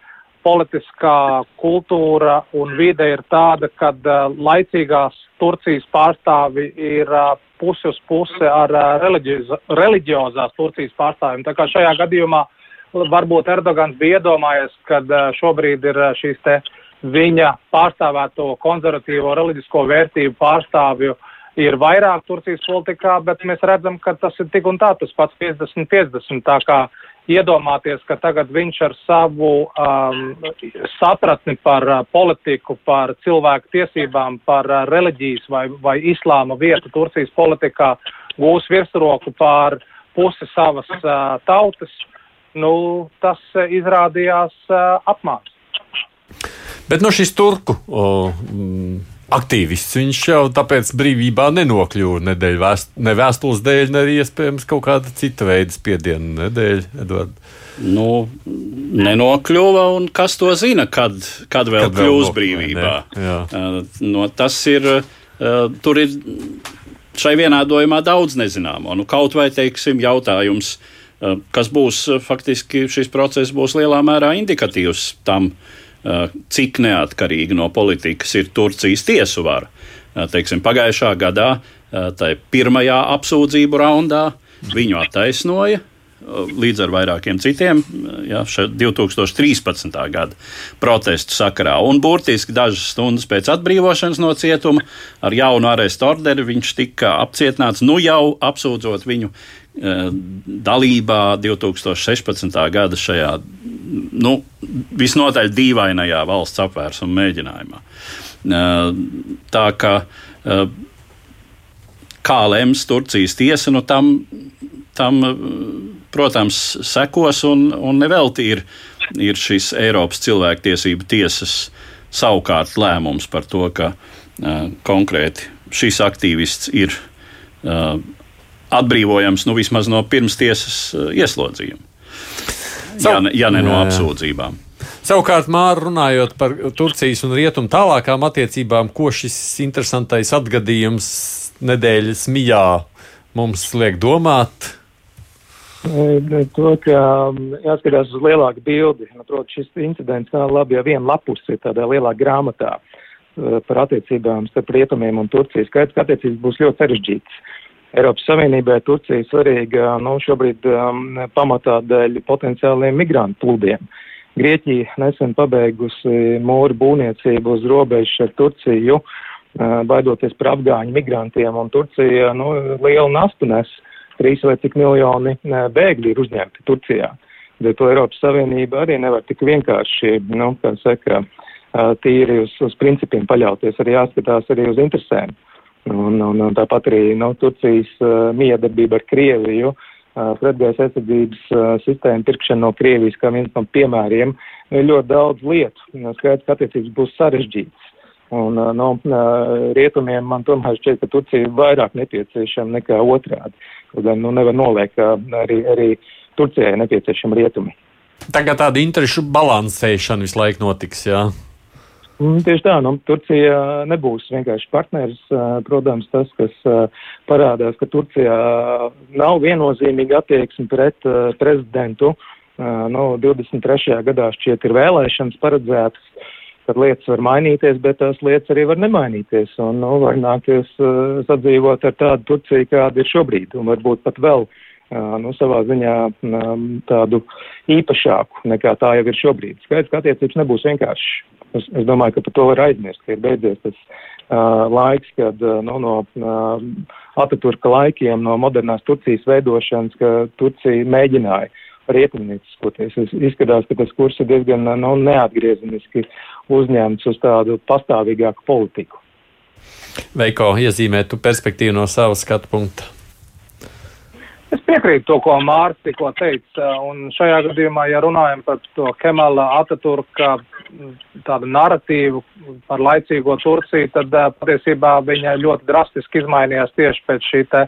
politiskā kultūra un vide ir tāda, ka uh, laicīgās Turcijas pārstāvi ir uh, pusi uz pusi ar reliģioz, reliģiozās Turcijas pārstāvjiem. Tā kā šajā gadījumā varbūt Erdogans bija iedomājies, ka šobrīd ir šīs te viņa pārstāvēto konservatīvo reliģisko vērtību pārstāvju uh, ir vairāk Turcijas politikā, bet mēs redzam, ka tas ir tik un tā, tas pats 50-50. Tā kā iedomāties, ka tagad viņš ar savu um, sapratni par uh, politiku, par cilvēku tiesībām, par uh, reliģijas vai, vai islāma vietu Turcijas politikā gūs virsroku pār pusi savas uh, tautas, nu, tas uh, izrādījās uh, apmāns. Bet no šīs turku. O, mm aktīvists. Viņš jau tāpēc brīvībā nenokļuva vēst, ne vēstules dēļ, ne arī iespējams kaut kāda cita veida spiediena nedēļ. Edvard. Nu, nenokļuva, un kas to zina, kad, kad vēl kad kļūs vēl brīvībā. Uh, no, tas ir, uh, tur ir šai vienādojumā daudz nezināmo. Nu, kaut vai, teiksim, jautājums, uh, kas būs, faktiski šis process būs lielā mērā indikatīvs tam, uh, cik neatkarīgi no politikas ir Turcijas tiesu vara. Teiksim, pagājušā gadā, tai pirmajā apsūdzību raundā, viņu attaisnoja līdz ar vairākiem citiem ja, 2013. gada protestu sakarā. Un burtiski dažas stundas pēc atbrīvošanas no cietuma ar jaunu arestu orderi viņš tika apcietināts, nu jau apsūdzot viņu dalībā 2016. gada šajā nu, visnotaļ dīvainajā valsts apvērsuma mēģinājumā. Tā kā kā lems Turcijas tiesa, nu tam, tam protams, sekos un, un nevelti ir, ir šis Eiropas cilvēktiesību tiesas savukārt lēmums par to, ka konkrēti šis aktīvists ir atbrīvojams nu, vismaz no pirmstiesas uh, ieslodzījuma ja, ne, ja ne no apsūdzībām. Savukārt, Mārā runājot par Turcijas un Rietumu tālākām attiecībām, ko šis interesantais atgadījums nedēļas mijā mums liek domāt? To, ka jāskatās uz lielāku bildi. Nu, protams, šis incidents kā labi jau viena lapus ir tādā lielā grāmatā par attiecībām starp rietumiem un Turciju. Skaidrs, ka attiecības būs ļoti sarežģītas. Eiropas Savienībai Turcija svarīga nu, šobrīd um, pamatā dēļ potenciāliem migrantu plūdiem. Grieķija nesen pabeigusi mūru būvniecību uz robežas ar Turciju, uh, baidoties par afgāņu migrantiem, un Turcija nu, lielu nastu nes. Trīs vai cik miljoni uh, bēgļi ir uzņemti Turcijā. Bet to Eiropas Savienība arī nevar tik vienkārši, nu, kā saka, uh, tīri uz, uz principiem paļauties, arī jāskatās arī uz interesēm. Un, un, un tāpat arī nu, Turcijas uh, miedarbība ar Krieviju, uh, pretgaisa aizsardzības uh, sistēma pirkšana no Krievijas kā viens no piemēriem, ir ļoti daudz lietu. Skaidrs, ka attiecības būs sarežģītas. Un uh, no uh, rietumiem man tomēr šķiet, ka Turcija ir vairāk nepieciešama nekā otrādi. Gan nu, nevar noliekt, ka arī, arī Turcijai nepieciešama rietumi. Tagad tāda interešu balansēšana visu laiku notiks, jā. Mm, tieši tā, nu, Turcija nebūs vienkārši partneris. Protams, tas, kas parādās, ka Turcijā nav viennozīmīga attieksme pret prezidentu. Nu, 23. gadā šķiet ir vēlēšanas paredzētas, kad lietas var mainīties, bet tās lietas arī var nemainīties. Un, nu, var nākties sadzīvot ar tādu Turciju, kāda ir šobrīd, un varbūt pat vēl nu, savā ziņā tādu īpašāku nekā tā jau ir šobrīd. Skaidrs, ka attiecības nebūs vienkāršas. Es, es domāju, ka par to var aizmirst, ka ir beidzies tas uh, laiks, kad uh, nu, no uh, Ataturka laikiem, no modernās Turcijas veidošanas, ka Turcija mēģināja rietumnieciskoties. Izskatās, ka tas kurs ir diezgan nu, neatgriezeniski uzņemts uz tādu pastāvīgāku politiku. Veiko, iezīmē tu perspektīvu no savas skatu punkta. Es piekrītu to, ko Mārcis tikko teica, un šajā gadījumā, ja runājam par to Kemala Ataturka tādu narratīvu par laicīgo Turciju, tad patiesībā viņa ļoti drastiski izmainījās tieši pēc šī te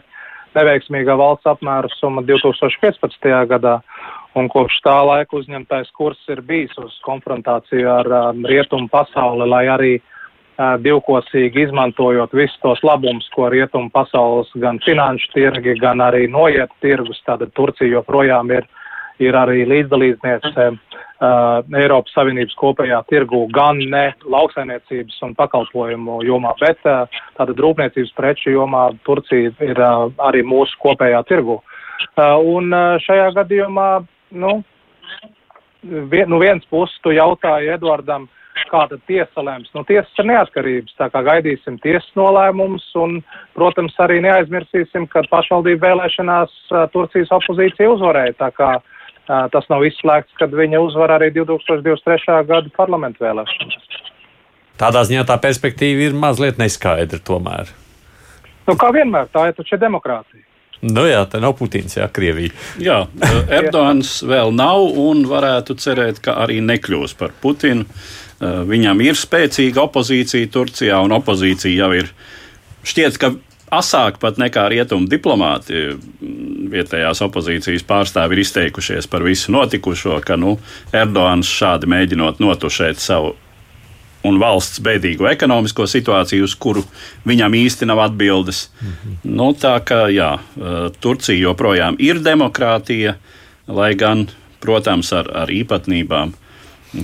neveiksmīgā valsts apmērusuma 2015. gadā. Un kopš tā laika uzņemtais kurs ir bijis uz konfrontāciju ar um, rietumu pasauli, lai arī uh, divkosīgi izmantojot visus tos labumus, ko rietumu pasaules gan finanšu tirgi, gan arī noiet tirgus. Tātad Turcija joprojām ir, ir arī līdzdalībniece uh, Eiropas Savienības kopējā tirgu gan ne lauksainiecības un pakalpojumu jomā, bet uh, tātad rūpniecības preču jomā Turcija ir uh, arī mūsu kopējā tirgu. Uh, un uh, šajā gadījumā, nu, vien, nu viens puses tu jautāji Eduardam, kā tad tiesa lems. Nu, tiesas ir neatkarības, tā kā gaidīsim tiesas nolēmumus un, protams, arī neaizmirsīsim, ka pašvaldību vēlēšanās Turcijas opozīcija uzvarēja. Tā kā tas nav izslēgts, kad viņa uzvar arī 2023. gada parlamentu vēlēšanas. Tādā ziņā tā perspektīva ir mazliet neskaidra tomēr. Nu, kā vienmēr, tā ir taču demokrātija. Nu jā, tā nav Putins, jā, Krievija. Jā, Erdogans vēl nav un varētu cerēt, ka arī nekļūs par Putinu. Viņam ir spēcīga opozīcija Turcijā, un opozīcija jau ir šķiet, ka asāk pat nekā rietumu diplomāti. Vietējās opozīcijas pārstāvi ir izteikušies par visu notikušo, ka nu, Erdogans šādi mēģinot notušēt savu un valsts bēdīgo ekonomisko situāciju, uz kuru viņam īsti nav atbildes. Mm -hmm. nu, tā kā jā, Turcija joprojām ir demokrātija, lai gan, protams, ar, ar īpatnībām,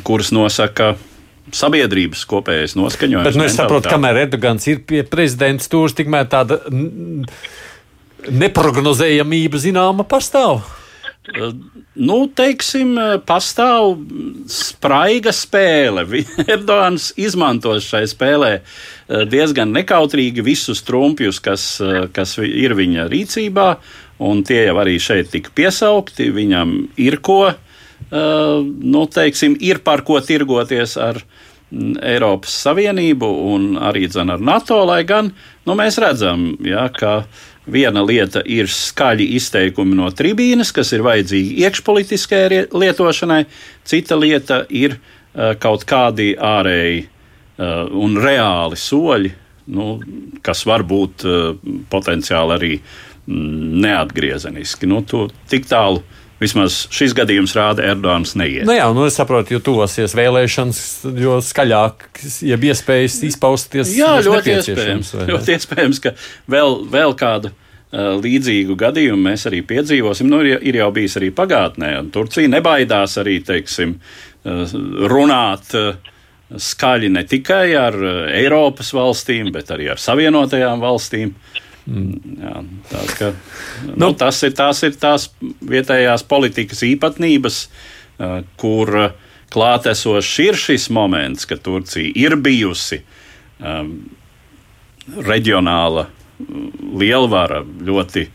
kuras nosaka sabiedrības kopējais noskaņojums. Bet nu, es saprotu, kamēr Erdogans ir pie prezidenta stūra, tikmēr tāda neprognozējamība zināma pastāv. Nu, teiksim, pastāv spraiga spēle. [LAUGHS] Erdogans izmantos šai spēlē diezgan nekautrīgi visus trumpjus, kas, kas ir viņa rīcībā, un tie jau arī šeit tika piesaukti. Viņam ir ko, nu, teiksim, ir par ko tirgoties ar Eiropas Savienību un arī dzen, ar NATO, lai gan nu, mēs redzam, ja, ka Viena lieta ir skaļi izteikumi no tribīnes, kas ir vajadzīgi iekšpolitiskajai lietošanai, cita lieta ir uh, kaut kādi ārēji uh, un reāli soļi, nu, kas var būt uh, potenciāli arī mm, neatgriezeniski. Nu, to, tik tālu Vismaz šis gadījums rāda, Erdogans neiet. Nu jā, nu es saprotu, jo tuvosies vēlēšanas, jo skaļāk, ja iespējas izpausties. Jā, ļoti iespējams. Ļoti iespējams, ka vēl, vēl kādu uh, līdzīgu gadījumu mēs arī piedzīvosim. Nu, ir, ir jau bijis arī pagātnē, un Turcija nebaidās arī, teiksim, uh, runāt. Uh, skaļi ne tikai ar Eiropas valstīm, bet arī ar Savienotajām valstīm. Mm. Jā, tā, ka, [LAUGHS] nu, nu, tas, ir, tās ir tās vietējās politikas īpatnības, uh, kur klātesošs ir šis moments, ka Turcija ir bijusi um, reģionāla lielvara, ļoti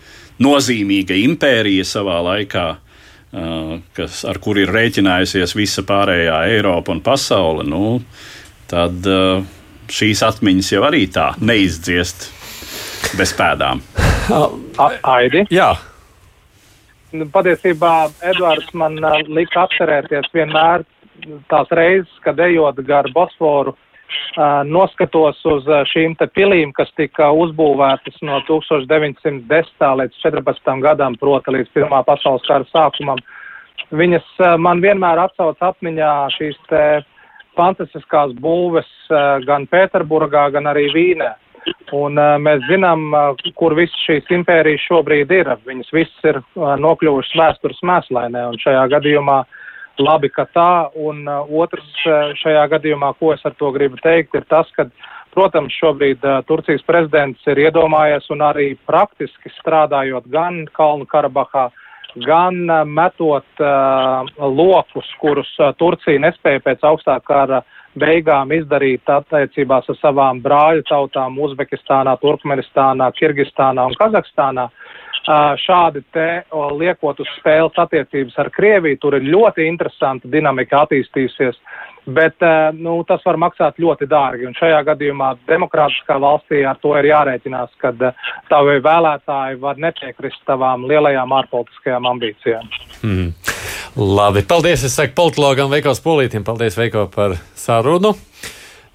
nozīmīga impērija savā laikā, uh, kas, ar kuru ir rēķinājusies visa pārējā Eiropa un pasaule. Nu, tad uh, šīs atmiņas jau arī tā neizdziest bez pēdām. [LAUGHS] Aidi? Jā. Nu, patiesībā Edvards man lika atcerēties vienmēr tās reizes, kad ejot gar Bosforu, noskatos uz šīm te pilīm, kas tika uzbūvētas no 1910. līdz 14. gadam, proti līdz Pirmā pasaules kara sākumam. Viņas man vienmēr atsauc atmiņā šīs te fantastiskās būves gan Pēterburgā, gan arī Vīnē. Un uh, mēs zinām, uh, kur visas šīs impērijas šobrīd ir. Viņas visas ir uh, nokļuvušas vēstures mēslainē, un šajā gadījumā labi, ka tā. Un uh, otrs uh, šajā gadījumā, ko es ar to gribu teikt, ir tas, ka, protams, šobrīd uh, Turcijas prezidents ir iedomājies un arī praktiski strādājot gan Kalnu Karabahā, gan uh, metot uh, lokus, kurus uh, Turcija nespēja pēc augstā kara uh, beigām izdarīt attiecībās ar savām brāļu tautām Uzbekistānā, Turkmenistānā, Kirgistānā un Kazahstānā. Šādi te liekot uz spēles attiecības ar Krieviju, tur ir ļoti interesanta dinamika attīstījusies, bet nu, tas var maksāt ļoti dārgi. Un šajā gadījumā demokrātiskā valstī ar to ir jārēķinās, kad tavi vēlētāji var nepiekrist tavām lielajām ārpolitiskajām ambīcijām. Mm. Labi, paldies. Es saku politologam Veikos Polītim. Paldies, Veiko, par sarunu.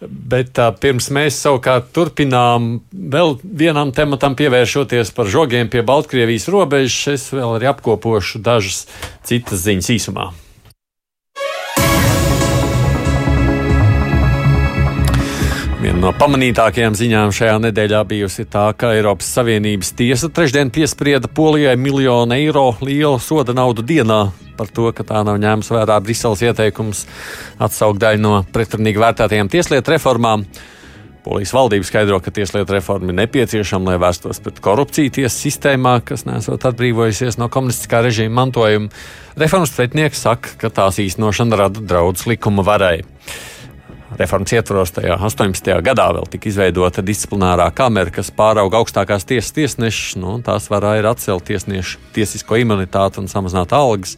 Bet uh, pirms mēs savukārt turpinām vēl vienam tematam pievēršoties par žogiem pie Baltkrievijas robežas, es vēl arī apkopošu dažas citas ziņas īsumā. Viena no pamanītākajām ziņām šajā nedēļā bijusi tā, ka Eiropas Savienības tiesa trešdien piesprieda Polijai miljonu eiro lielu soda naudu dienā par to, ka tā nav ņēmusi vērā Briseles ieteikums atsaukt daļu no pretrunīgi vērtētajām tieslietu reformām. Polijas valdība skaidro, ka tieslietu reforma ir nepieciešama, lai vērstos pret korupciju tiesu sistēmā, kas nesot atbrīvojusies no komunistiskā režīma mantojuma. Reformas pretinieks saka, ka tās īstenošana rada draudus likuma varai. Reformas ietvaros tajā 18. gadā vēl tika izveidota disciplinārā kamera, kas pārauga augstākās tiesas tiesnešus. Nu, tās varā ir atcelt tiesnešu tiesisko imunitāti un samazināt algas.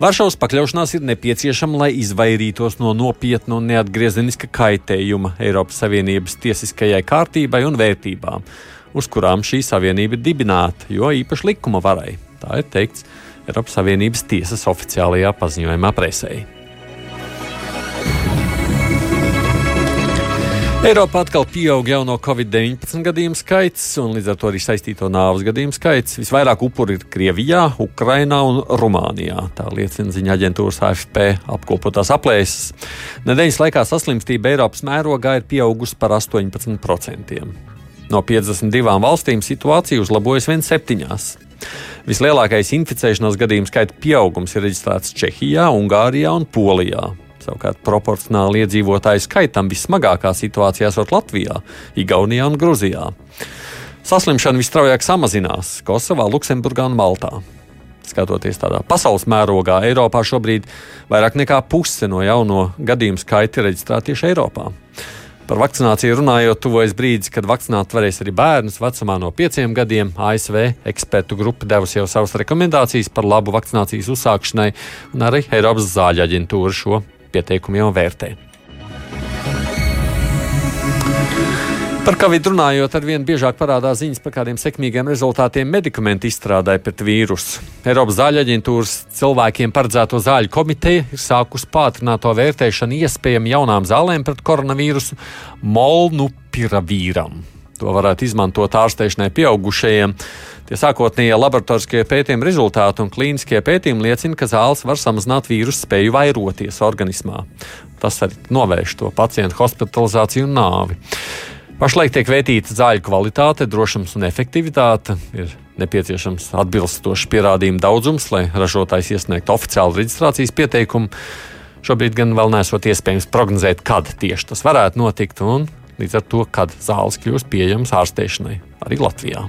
Varšavas pakļaušanās ir nepieciešama, lai izvairītos no nopietna un neatgriezeniska kaitējuma Eiropas Savienības tiesiskajai kārtībai un vērtībām, uz kurām šī savienība ir dibināta, jo īpaši likuma varai. Tā ir teikts Eiropas Savienības tiesas oficiālajā paziņojumā presēji. Eiropā atkal pieaug jauno Covid-19 gadījumu skaits, un līdz ar to arī saistīto nāves gadījumu skaits. Visvairāk upuri ir Krievijā, Ukrainā un Rumānijā. Tā liecina ziņa aģentūras AFP apkopotās aplēses. Nedēļas laikā saslimstība Eiropas mērogā ir pieaugusi par 18%. No 52 valstīm situācija uzlabojas vien septiņās. Vislielākais inficēšanās gadījumu skaita pieaugums ir reģistrēts Čehijā, Ungārijā un Polijā. Savukārt proporcionāli iedzīvotāju skaitam vismagākā situācijā esot Latvijā, Igaunijā un Gruzijā. Saslimšana visstraujāk samazinās Kosovā, Luksemburgā un Maltā. Skatoties tādā pasaules mērogā, Eiropā šobrīd vairāk nekā puse no jauno gadījumu skaita ir reģistrēta tieši Eiropā. Par vakcināciju runājot, tuvojas brīdis, kad vakcināt varēs arī bērnus vecumā no pieciem gadiem. ASV ekspertu grupa devusi jau savas rekomendācijas par labu vakcinācijas uzsākšanai, un arī Eiropas zāļu aģentūra šo pieteikumu jau vērtē. Par Covid runājot, ar vien biežāk parādās ziņas par kādiem sekmīgiem rezultātiem medikamentu izstrādē pret vīrusu. Eiropas zāļu aģentūras cilvēkiem paredzēto zāļu komiteja ir sākusi pātrināto vērtēšanu iespējami jaunām zālēm pret koronavīrusu molnupiravīram. To varētu izmantot ārstēšanai pieaugušajiem. Tie sākotnējie laboratoriskie pētījumi rezultāti un klīniskie pētījumi liecina, ka zāles var samazināt vīrusu spēju vairoties organismā. Tas arī novērš to pacientu hospitalizāciju un nāvi. Pašlaik tiek vērtīta zāļu kvalitāte, drošums un efektivitāte. Ir nepieciešams atbilstošs pierādījumu daudzums, lai ražotājs iesniegtu oficiālu reģistrācijas pieteikumu. Šobrīd gan vēl nesot iespējams prognozēt, kad tieši tas varētu notikt, un līdz ar to, kad zāles kļūs pieejamas ārstēšanai arī Latvijā.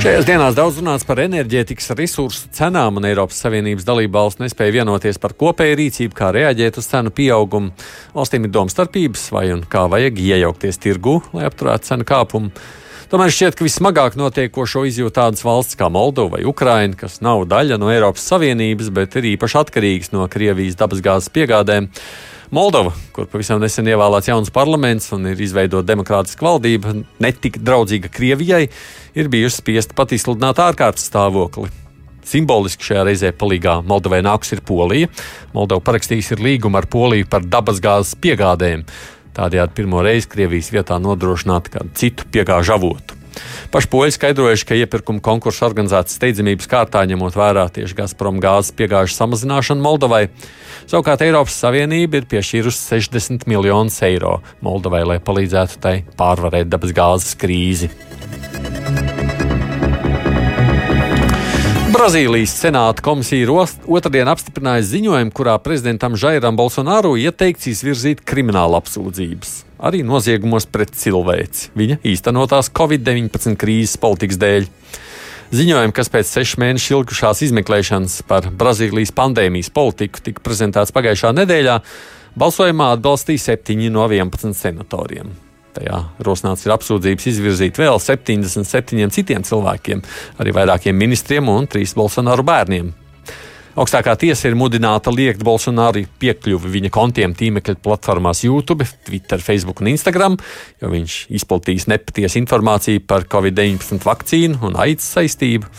Šajās dienās daudz runāts par enerģētikas resursu cenām, un Eiropas Savienības dalība valsts nespēja vienoties par kopēju rīcību, kā reaģēt uz cenu pieaugumu. Valstīm ir domstarpības, vai un kā vajag iejaukties tirgu, lai apturētu cenu kāpumu. Tomēr šķiet, ka vismagāk notiekošo izjūt tādas valsts kā Moldova vai Ukraina, kas nav daļa no Eiropas Savienības, bet ir īpaši atkarīgas no Krievijas dabasgāzes piegādēm. Moldova, kur pavisam nesen ievēlēts jauns parlaments un ir izveidota demokrātiska valdība, netik draudzīga Krievijai, ir bijusi spiesta pat izsludināt ārkārtas stāvokli. Simboliski šajā reizē palīgā Moldovai nāks ir Polija. Moldova parakstījusi līgumu ar Poliju par dabasgāzes piegādēm. Tādējādi pirmo reizi Krievijas vietā nodrošināt kādu citu piegāžu avotu. Paši poļi skaidrojuši, ka iepirkuma konkurss organizēts steidzamības kārtā, ņemot vērā tieši Gazprom gāzes piegāžu samazināšanu Moldovai. Savukārt Eiropas Savienība ir piešķīrusi 60 miljonus eiro Moldovai, lai palīdzētu tai pārvarēt dabas gāzes krīzi. Brazīlijas Senāta komisija otrdien apstiprināja ziņojumu, kurā prezidentam Žairam Bolsonaru ieteikts izvirzīt kriminālu apsūdzības, arī noziegumos pret cilvēci viņa īstenotās Covid-19 krīzes politikas dēļ. Ziņojumi, kas pēc sešu mēnešu ilgušās izmeklēšanas par Brazīlijas pandēmijas politiku tika prezentēts pagājušā nedēļā, balsojumā atbalstīja 7 no 11 senatoriem. Tajā rosināts ir apsūdzības izvirzīt vēl 77 citiem cilvēkiem, arī vairākiem ministriem un trīs Bolsonaru bērniem. Augstākā tiesa ir mudināta liekt Bolsonaru piekļuvi viņa kontiem tīmekļa platformās YouTube, Twitter, Facebook un Instagram, jo viņš izplatījis nepatiesu informāciju par Covid-19 vakcīnu un aids saistību.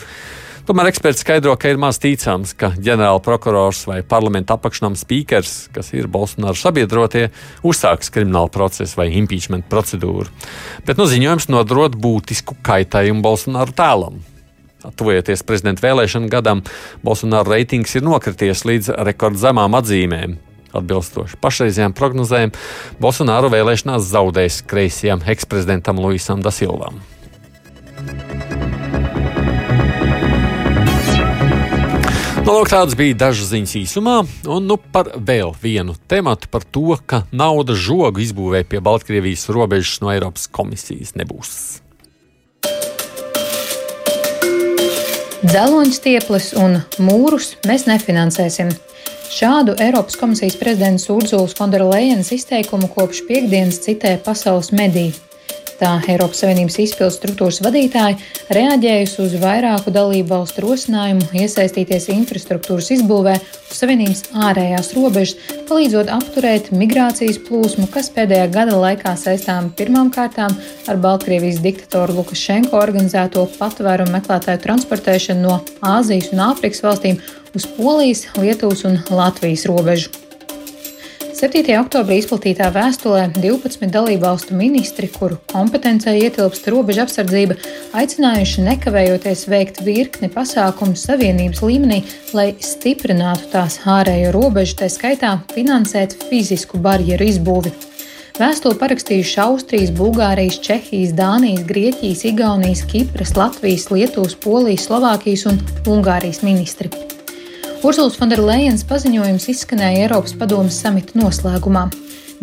Tomēr eksperts skaidro, ka ir maz ticams, ka ģenerāla prokurors vai parlamenta apakšnam spīkers, kas ir Bolsonaro sabiedrotie, uzsāks kriminālu procesu vai impeachment procedūru. Bet no ziņojums nodrot būtisku kaitējumu Bolsonaro tēlam. Tuvojoties prezidenta vēlēšanu gadam, Bolsonaro reitings ir nokrities līdz rekordzemām atzīmēm. Atbilstoši pašreizējām prognozēm, Bolsonaro vēlēšanās zaudēs kreisajam eksprezidentam Luisam Dasilvam. Nu, lūk, tādas bija dažas ziņas īsumā, un nu, par vēl vienu tematu par to, ka naudas žogu izbūvē pie Baltkrievijas robežas no Eiropas komisijas nebūs. Dzeloņstieples un mūrus mēs nefinansēsim. Šādu Eiropas komisijas prezidents Urzulas Fonderlejenas izteikumu kopš piekdienas citē pasaules mediju tā Eiropas Savienības izpildu struktūras vadītāji reaģējusi uz vairāku dalību valstu rosinājumu iesaistīties infrastruktūras izbūvē uz Savienības ārējās robežas, palīdzot apturēt migrācijas plūsmu, kas pēdējā gada laikā saistām pirmām kārtām ar Baltkrievijas diktatoru Lukašenko organizēto patvērumu meklētāju transportēšanu no Āzijas un Āfrikas valstīm uz Polijas, Lietuvas un Latvijas robežu. 7. oktobrī izplatītā vēstulē 12 dalībvalstu ministri, kuru kompetencē ietilpst robeža apsardzība, aicinājuši nekavējoties veikt virkni pasākumu savienības līmenī, lai stiprinātu tās ārējo robežu, tā skaitā finansēt fizisku barjeru izbūvi. Vēstuli parakstījuši Austrijas, Bulgārijas, Čehijas, Dānijas, Grieķijas, Igaunijas, Kipras, Latvijas, Lietuvas, Polijas, Slovākijas un Ungārijas ministri. Ursulas Fonderlejens paziņojums izskanēja Eiropas padomas samita noslēgumā.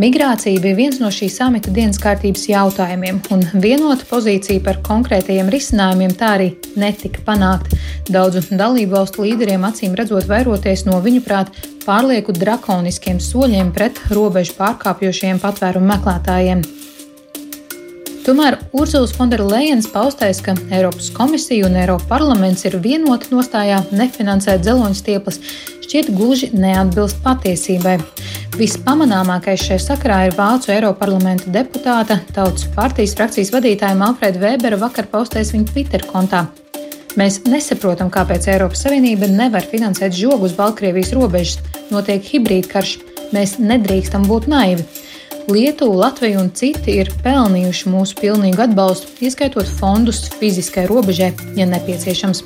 Migrācija bija viens no šī samita dienas kārtības jautājumiem, un vienota pozīcija par konkrētajiem risinājumiem tā arī netika panākta. Daudzu dalību valstu līderiem acīm redzot vairoties no viņu prāt pārlieku drakoniskiem soļiem pret robežu pārkāpjošiem patvērumu meklētājiem. Tomēr Ursulas Fonderlejenas paustais, ka Eiropas komisija un Eiropas parlaments ir vienoti nostājā nefinansēt dzeloņa stieples, šķiet gluži neatbilst patiesībai. Vispamanāmākais šajā sakarā ir Vācu Eiroparlamenta deputāta, Tautas partijas frakcijas vadītāja Manfreda Vēbera vakar paustais viņa Twitter kontā. Mēs nesaprotam, kāpēc Eiropas Savienība nevar finansēt žogu uz Baltkrievijas robežas. Notiek hibrīdkarš. Mēs nedrīkstam būt naivi. Lietuva, Latvija un citi ir pelnījuši mūsu pilnīgu atbalstu, ieskaitot fondus fiziskai robežai, ja nepieciešams.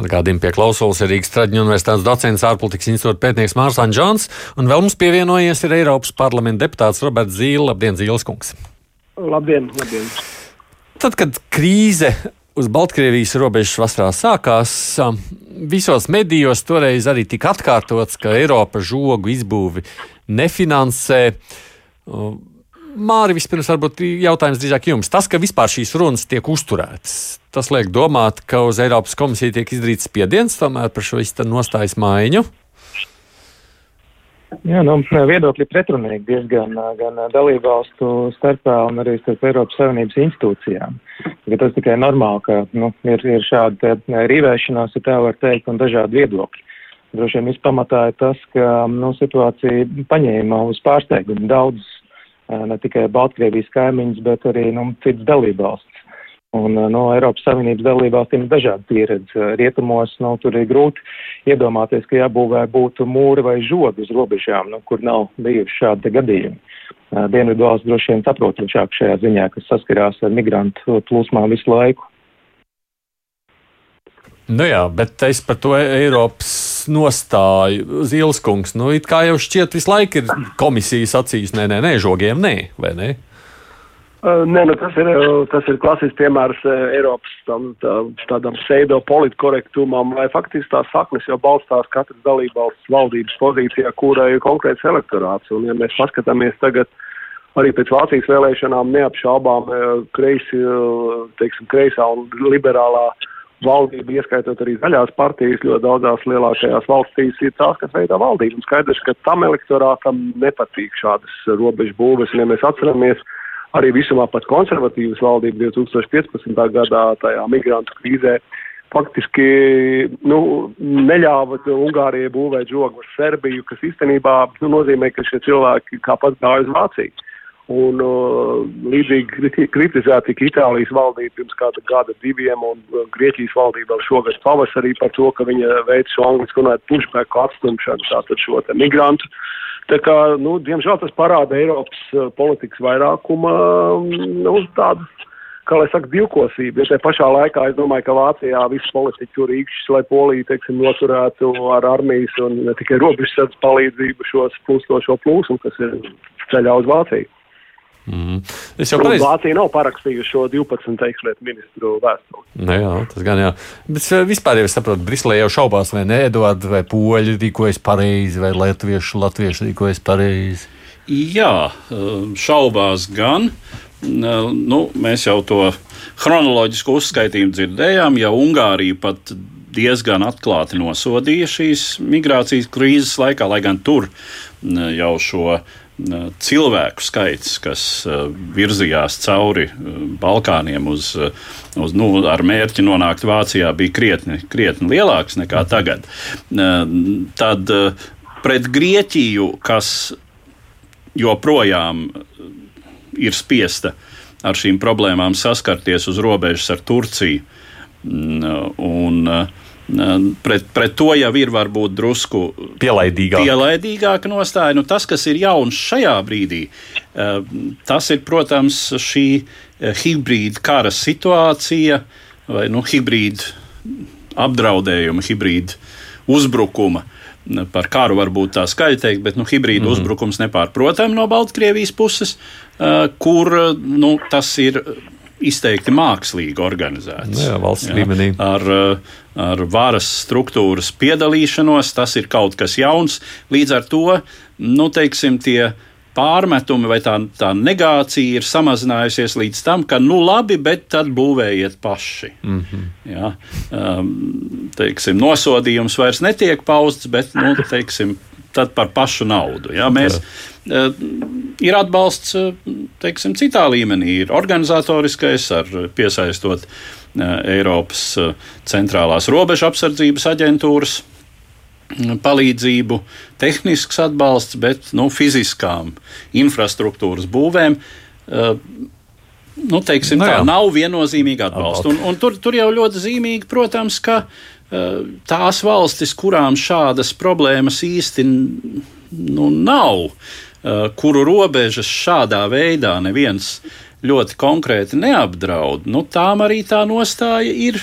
Atgādījumi pie klausulas ir Rīgas Traģiņu universitātes docents ārpolitikas institūta pētnieks Mārsāns Džons, un vēl mums pievienojies ir Eiropas parlamenta deputāts Roberts Zīle. Labdien, Zīles kungs! Labdien, labdien! Tad, kad krīze uz Baltkrievijas robežas vasarā sākās, visos medijos toreiz arī tika atkārtots, ka Eiropa žogu izbūvi nefinansē. Māri, vispirms, varbūt jautājums drīzāk jums. Tas, ka vispār šīs runas tiek uzturētas, tas liek domāt, ka uz Eiropas komisiju tiek izdarīts spiediens tomēr par šo nostājas maiņu. Jā, nu, viedokļi pretrunīgi diezgan gan dalībvalstu starpā un arī starp Eiropas Savienības institūcijām. Ja tas tikai normāli, ka nu, ir, ir šāda rīvēšanās, ja tā var teikt, un dažādi viedokļi. Droši vien vispamatā ir tas, ka nu, situācija paņēma uz pārsteigumu daudz ne tikai Baltkrievijas kaimiņus, bet arī nu, citas dalībvalsts. Un no Eiropas Savienības dalībvalstīm ir dažāda pieredze. Rietumos nu, tur ir grūti iedomāties, ka jābūvē būtu mūri vai žogi uz robežām, nu, kur nav bijuši šādi gadījumi. Dienvidu valsts droši vien saprotošāk šajā ziņā, kas saskarās ar migrantu plūsmām visu laiku. Nu jā, bet es par to Eiropas nostāju Zilskungs. Nu, it kā jau šķiet, visu laiku ir komisijas acīs, nē, nē, nē, žogiem, nē, vai ne? Uh, nē, nu, tas, ir, tas ir klasisks piemērs Eiropas tam, tā, tādam pseido politkorektumam, vai faktiski tās saknes jau balstās katras dalībvalsts valdības pozīcijā, kurai ir konkrēts elektorāts. Un, ja mēs paskatāmies tagad arī pēc Vācijas vēlēšanām, neapšaubām kreisi, teiksim, kreisā un liberālā valdība, ieskaitot arī zaļās partijas, ļoti daudzās lielākajās valstīs ir tās, kas veidā valdību. Un skaidrs, ka tam elektorātam nepatīk šādas robežu būves. Un, ja mēs atceramies, arī visumā pat konservatīvas valdība 2015. gadā tajā migrantu krīzē faktiski nu, neļāva Ungārijai būvēt žogu ar Serbiju, kas īstenībā nu, nozīmē, ka šie cilvēki kā pats gāja uz Vāciju. Un uh, līdzīgi kritizēta tika Itālijas valdība pirms kāda gada diviem, un Grieķijas valdība šogad pavasarī par to, ka viņa veic šo angliski runājot pushback atstumšanu, tātad šo te migrantu. Tā kā, nu, diemžēl tas parāda Eiropas uh, politikas vairākuma, nu, tādu, kā lai saka, divkosību. Ja te pašā laikā es domāju, ka Vācijā viss politiķi tur īkšķis, lai Polija, teiksim, noturētu ar armijas un ne tikai robežsardz palīdzību šos plūstošo plūsmu, kas ir ceļā uz Vāciju. Mm. Es jau pareizi. Vācija nav parakstījusi šo 12 iekšlietu ministru vēstuli. Nu jā, tas gan jā. Bet eh, vispār jau es saprotu, Briselē jau šaubās, vai ne, Eduard, vai poļi rīkojas pareizi, vai latvieši, latvieši rīkojas pareizi. Jā, eh, šaubās gan. Eh, nu, mēs jau to chronoloģisku uzskaitījumu dzirdējām, ja Ungārija pat diezgan atklāti nosodīja šīs migrācijas krīzes laikā, lai gan tur jau šo cilvēku skaits, kas virzījās cauri Balkāniem uz, uz, nu, ar mērķi nonākt Vācijā, bija krietni, krietni lielāks nekā tagad. Tad pret Grieķiju, kas joprojām ir spiesta ar šīm problēmām saskarties uz robežas ar Turciju. Un, Pret, pret to jau ir varbūt drusku pielaidīgāka, pielaidīgāka nostāja. Nu, tas, kas ir jauns šajā brīdī, tas ir, protams, šī hibrīda kara situācija vai nu, hibrīda apdraudējuma, hibrīda uzbrukuma. Par karu varbūt tā skaļi teikt, bet nu, hibrīda mm -hmm. uzbrukums nepārprotami no Baltkrievijas puses, kur nu, tas ir izteikti mākslīgi organizēts. Nu jā, valsts jā, līmenī. Ar, ar varas struktūras piedalīšanos, tas ir kaut kas jauns. Līdz ar to, nu, teiksim, tie pārmetumi vai tā, tā negācija ir samazinājusies līdz tam, ka, nu, labi, bet tad būvējiet paši. Mm -hmm. ja, um, teiksim, nosodījums vairs netiek pausts, bet, nu, teiksim, tad par pašu naudu. Ja, mēs, uh, ir atbalsts teiksim, citā līmenī, ir organizatoriskais, ar piesaistot uh, Eiropas centrālās robežu apsardzības aģentūras palīdzību, tehnisks atbalsts, bet nu, fiziskām infrastruktūras būvēm. Nu, teiksim, no nu tā nav viennozīmīga atbalsta. Un, un tur, tur jau ļoti zīmīgi, protams, ka tās valstis, kurām šādas problēmas īsti nu, nav, kuru robežas šādā veidā neviens ļoti konkrēti neapdraud, nu, tām arī tā nostāja ir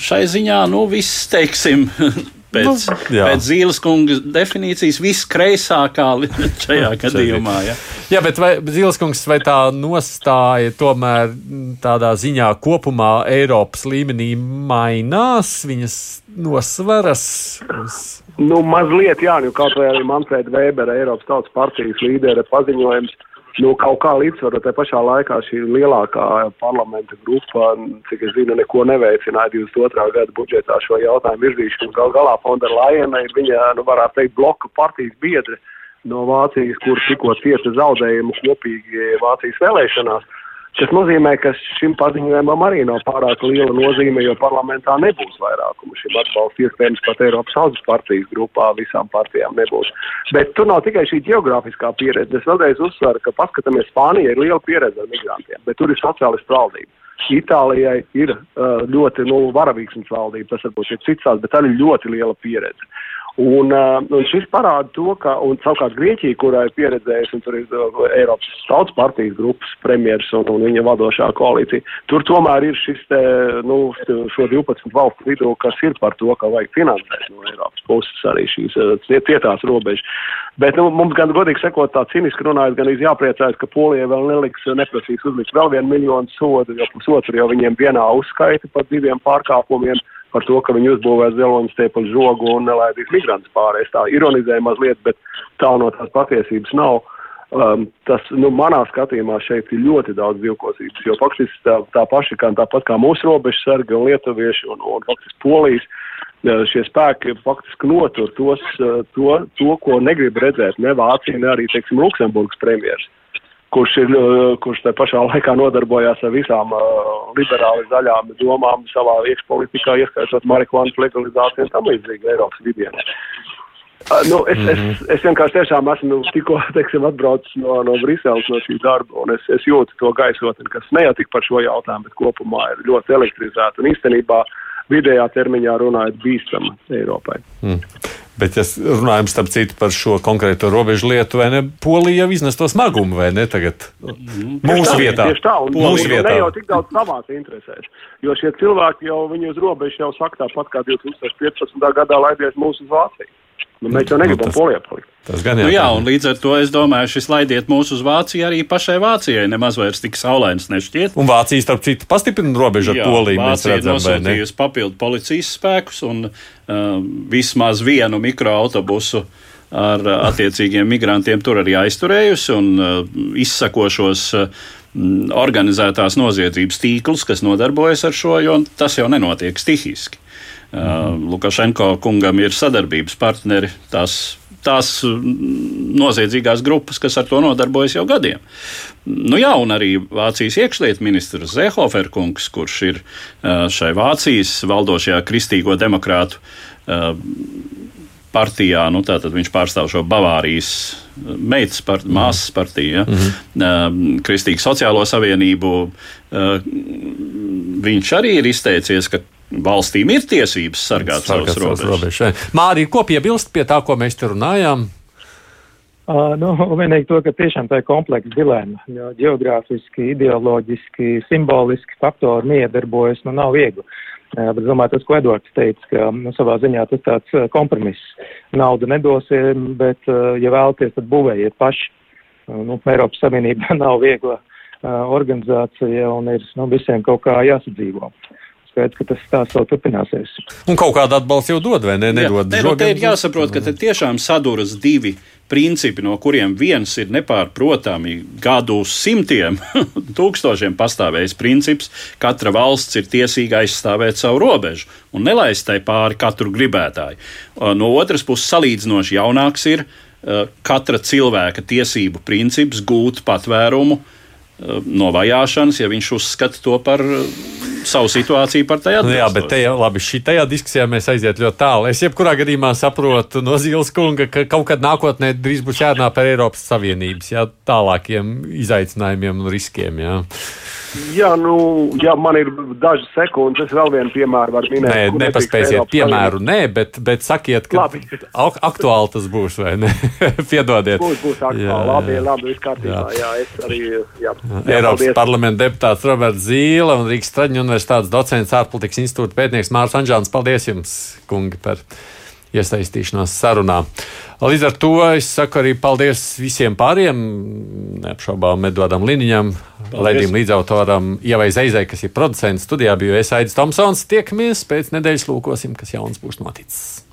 šai ziņā nu, viss, teiksim, [LAUGHS] pēc, Nu, jā. pēc Zīles kunga definīcijas viskreisākā [LAUGHS] šajā gadījumā. Ja? Jā, bet vai, Zilskungs, vai tā nostāja tomēr tādā ziņā kopumā Eiropas līmenī mainās, viņas nosveras? uz- Nu, mazliet, jā, nu, kaut vai arī Manfrēda Vēbera, Eiropas Tautas partijas līdera paziņojums, nu, kaut kā līdzsvarot, tai pašā laikā šī lielākā parlamenta grupa, cik es zinu, neko neveicināja 22. gada budžetā šo jautājumu virzīšanu. Gal galā Fonda Lajena ir viņa, nu, varētu teikt, bloka partijas biedre no Vācijas, kur tikko cieta zaudējumu kopīgi Vācijas vēlēšanās. Tas nozīmē, ka šim paziņojumam arī nav pārāk liela nozīme, jo parlamentā nebūs vairākumu. Šim atbalstu iespējams pat Eiropas Saudijas partijas grupā visām partijām nebūs. Bet tur nav tikai šī geogrāfiskā pieredze. Es vēlreiz uzsveru, ka paskatāmies, Spānija ir liela pieredze ar migrantiem, bet tur ir sociālistu valdība. Itālijai ir uh, ļoti nu, varavīgsnes valdība, tas varbūt ir cits, bet arī ļoti liela pieredze. Uh, un šis parāda to, ka, un savukārt Grieķija, kurā ir pieredzējusi, un tur ir uh, Eiropas tautas partijas grupas premjeras un, un viņa vadošā koalīcija, tur tomēr ir šis te, nu, šo 12 valstu vidū, kas ir par to, ka vajag finansēt no Eiropas puses arī šīs uh, cietās robežas. Bet nu, mums gan godīgi sekot tā ciniski runājot, gan jāpriecājas, ka Polija vēl neliks, neprasīs uzlikt vēl vienu miljonu sodu, jo pusotru jau viņiem vienā uzskaita par diviem pārkāpumiem par to, ka viņi uzbūvēs zeloņu stiepu žogu un nelaidīs migrantus pārējais. Tā ironizē mazliet, bet tā no tās patiesības nav. Um, tas, nu, manā skatījumā šeit ir ļoti daudz divkosības, jo faktiski tā, tā paši, kā, tāpat kā mūsu robežu sargi un lietuvieši un, un faktiski polijas, šie spēki faktiski notur tos, to, to, ko negrib redzēt ne Vācija, ne arī, teiksim, Luksemburgas premjeras kurš, ir, kurš te pašā laikā nodarbojās ar visām uh, liberāli zaļām domām savā iekšpolitikā, ieskaitot marihuānas legalizāciju un tam līdzīgi Eiropas vidienē. Uh, nu, es, mm -hmm. es, es vienkārši tiešām esmu tikko [LAUGHS] teiksim, atbraucis no, no Briseles no šī darba, un es, es jūtu to gaisotni, kas ne jau tik par šo jautājumu, bet kopumā ir ļoti elektrizēta un īstenībā vidējā termiņā runājot bīstama Eiropai. Mm. Bet, ja runājam starp citu par šo konkrēto robežu lietu, vai ne, Polija jau iznes to smagumu, vai ne tagad mūsu tā, vietā? Tieši tā, un mūsu ne vietā. jau tik daudz savās interesēs, jo šie cilvēki jau viņu uz robežu jau saka tāpat kā 2015. gadā laidies mūsu uz Vāciju. Nu, mēs jau negribam tas- Polijā palikt. Tas gan Nu, jā, un līdz ar to es domāju, šis laidiet mūs uz Vāciju arī pašai Vācijai nemaz vairs tik saulains nešķiet. Un Vācija, starp citu, pastiprina robežu ar Jā, Poliju. Mēs Vācija redzam, nosūtījusi papildu policijas spēkus un uh, vismaz vienu mikroautobusu ar uh, attiecīgiem migrantiem tur arī aizturējusi un uh, izsakošos uh, organizētās noziedzības tīklus, kas nodarbojas ar šo, jo tas jau nenotiek stihiski. Lukašenko kungam ir sadarbības partneri, tās, tās mm, noziedzīgās grupas, kas ar to nodarbojas jau gadiem. Nu jā, un arī Vācijas iekšlietu ministrs Zehofer kungs, kurš ir šai Vācijas valdošajā kristīgo demokrātu partijā, nu tātad viņš pārstāv šo Bavārijas meitas part, māsas partiju, ja, mm -hmm. Kristīgu sociālo savienību. Viņš arī ir izteicies, ka valstīm ir tiesības sargāt savus Sargāt savas robežas. robežas. Mārija, ko piebilst pie tā, ko mēs te runājām? Uh, nu, vienīgi to, ka tiešām tā ir kompleksa dilemma, jo geogrāfiski, ideoloģiski, simboliski faktori miedarbojas, nu nav viegli. Uh, bet, domāju, tas, ko Edvards teica, ka nu, savā ziņā tas tāds uh, kompromiss. Naudu nedosim, bet, uh, ja vēlaties, tad būvējiet paši. Uh, nu, Eiropas Savienība [LAUGHS] nav viegla uh, organizācija un ir nu, visiem kaut kā jāsadzīvo. Skaidrs, ka tas tā vēl turpināsies. Un kaut kādu atbalstu jau dod, vai ne? Nedod Jā, ne, nu, te ir jāsaprot, ka te tiešām saduras divi principi, no kuriem viens ir nepārprotami gadu simtiem, [LAUGHS] tūkstošiem pastāvējis princips, katra valsts ir tiesīga aizstāvēt savu robežu un nelaist tai pāri katru gribētāju. No otras puses, salīdzinoši jaunāks ir uh, katra cilvēka tiesību princips gūt patvērumu uh, no vajāšanas, ja viņš uzskata to par uh, savu situāciju par tajā Nu, jā, bet te labi, šitajā diskusijā mēs aiziet ļoti tālu. Es jebkurā gadījumā saprotu no Zīles kunga, ka kaut kad nākotnē drīz būs jārunā par Eiropas Savienības jā, tālākiem izaicinājumiem un riskiem. Jā. Jā, nu, ja man ir dažas sekundes, es vēl vienu piemēru varu minēt. Nē, nepaspēsiet piemēru, nē, bet, bet sakiet, ka Labi. ak aktuāli tas būs vai ne? [LAUGHS] Piedodiet. Būs, būs aktuāli. Jā, Labi, jā. labi, viss kārtībā. Jā, es arī. Jā, jā, Eiropas paldies. parlamenta deputāts Roberts Zīle un Rīgas Traģiņu universitātes docents ārpolitikas institūta pētnieks Mārs Anžāns. Paldies jums, kungi, par iesaistīšanās sarunā. Līdz ar to es saku arī paldies visiem pāriem, neapšaubām Edvardam Liniņam, Ledim līdzautoram, Ievai Zeizai, kas ir producents studijā, biju es Aidis Tomsons. Tiekamies pēc nedēļas lūkosim, kas jauns būs noticis.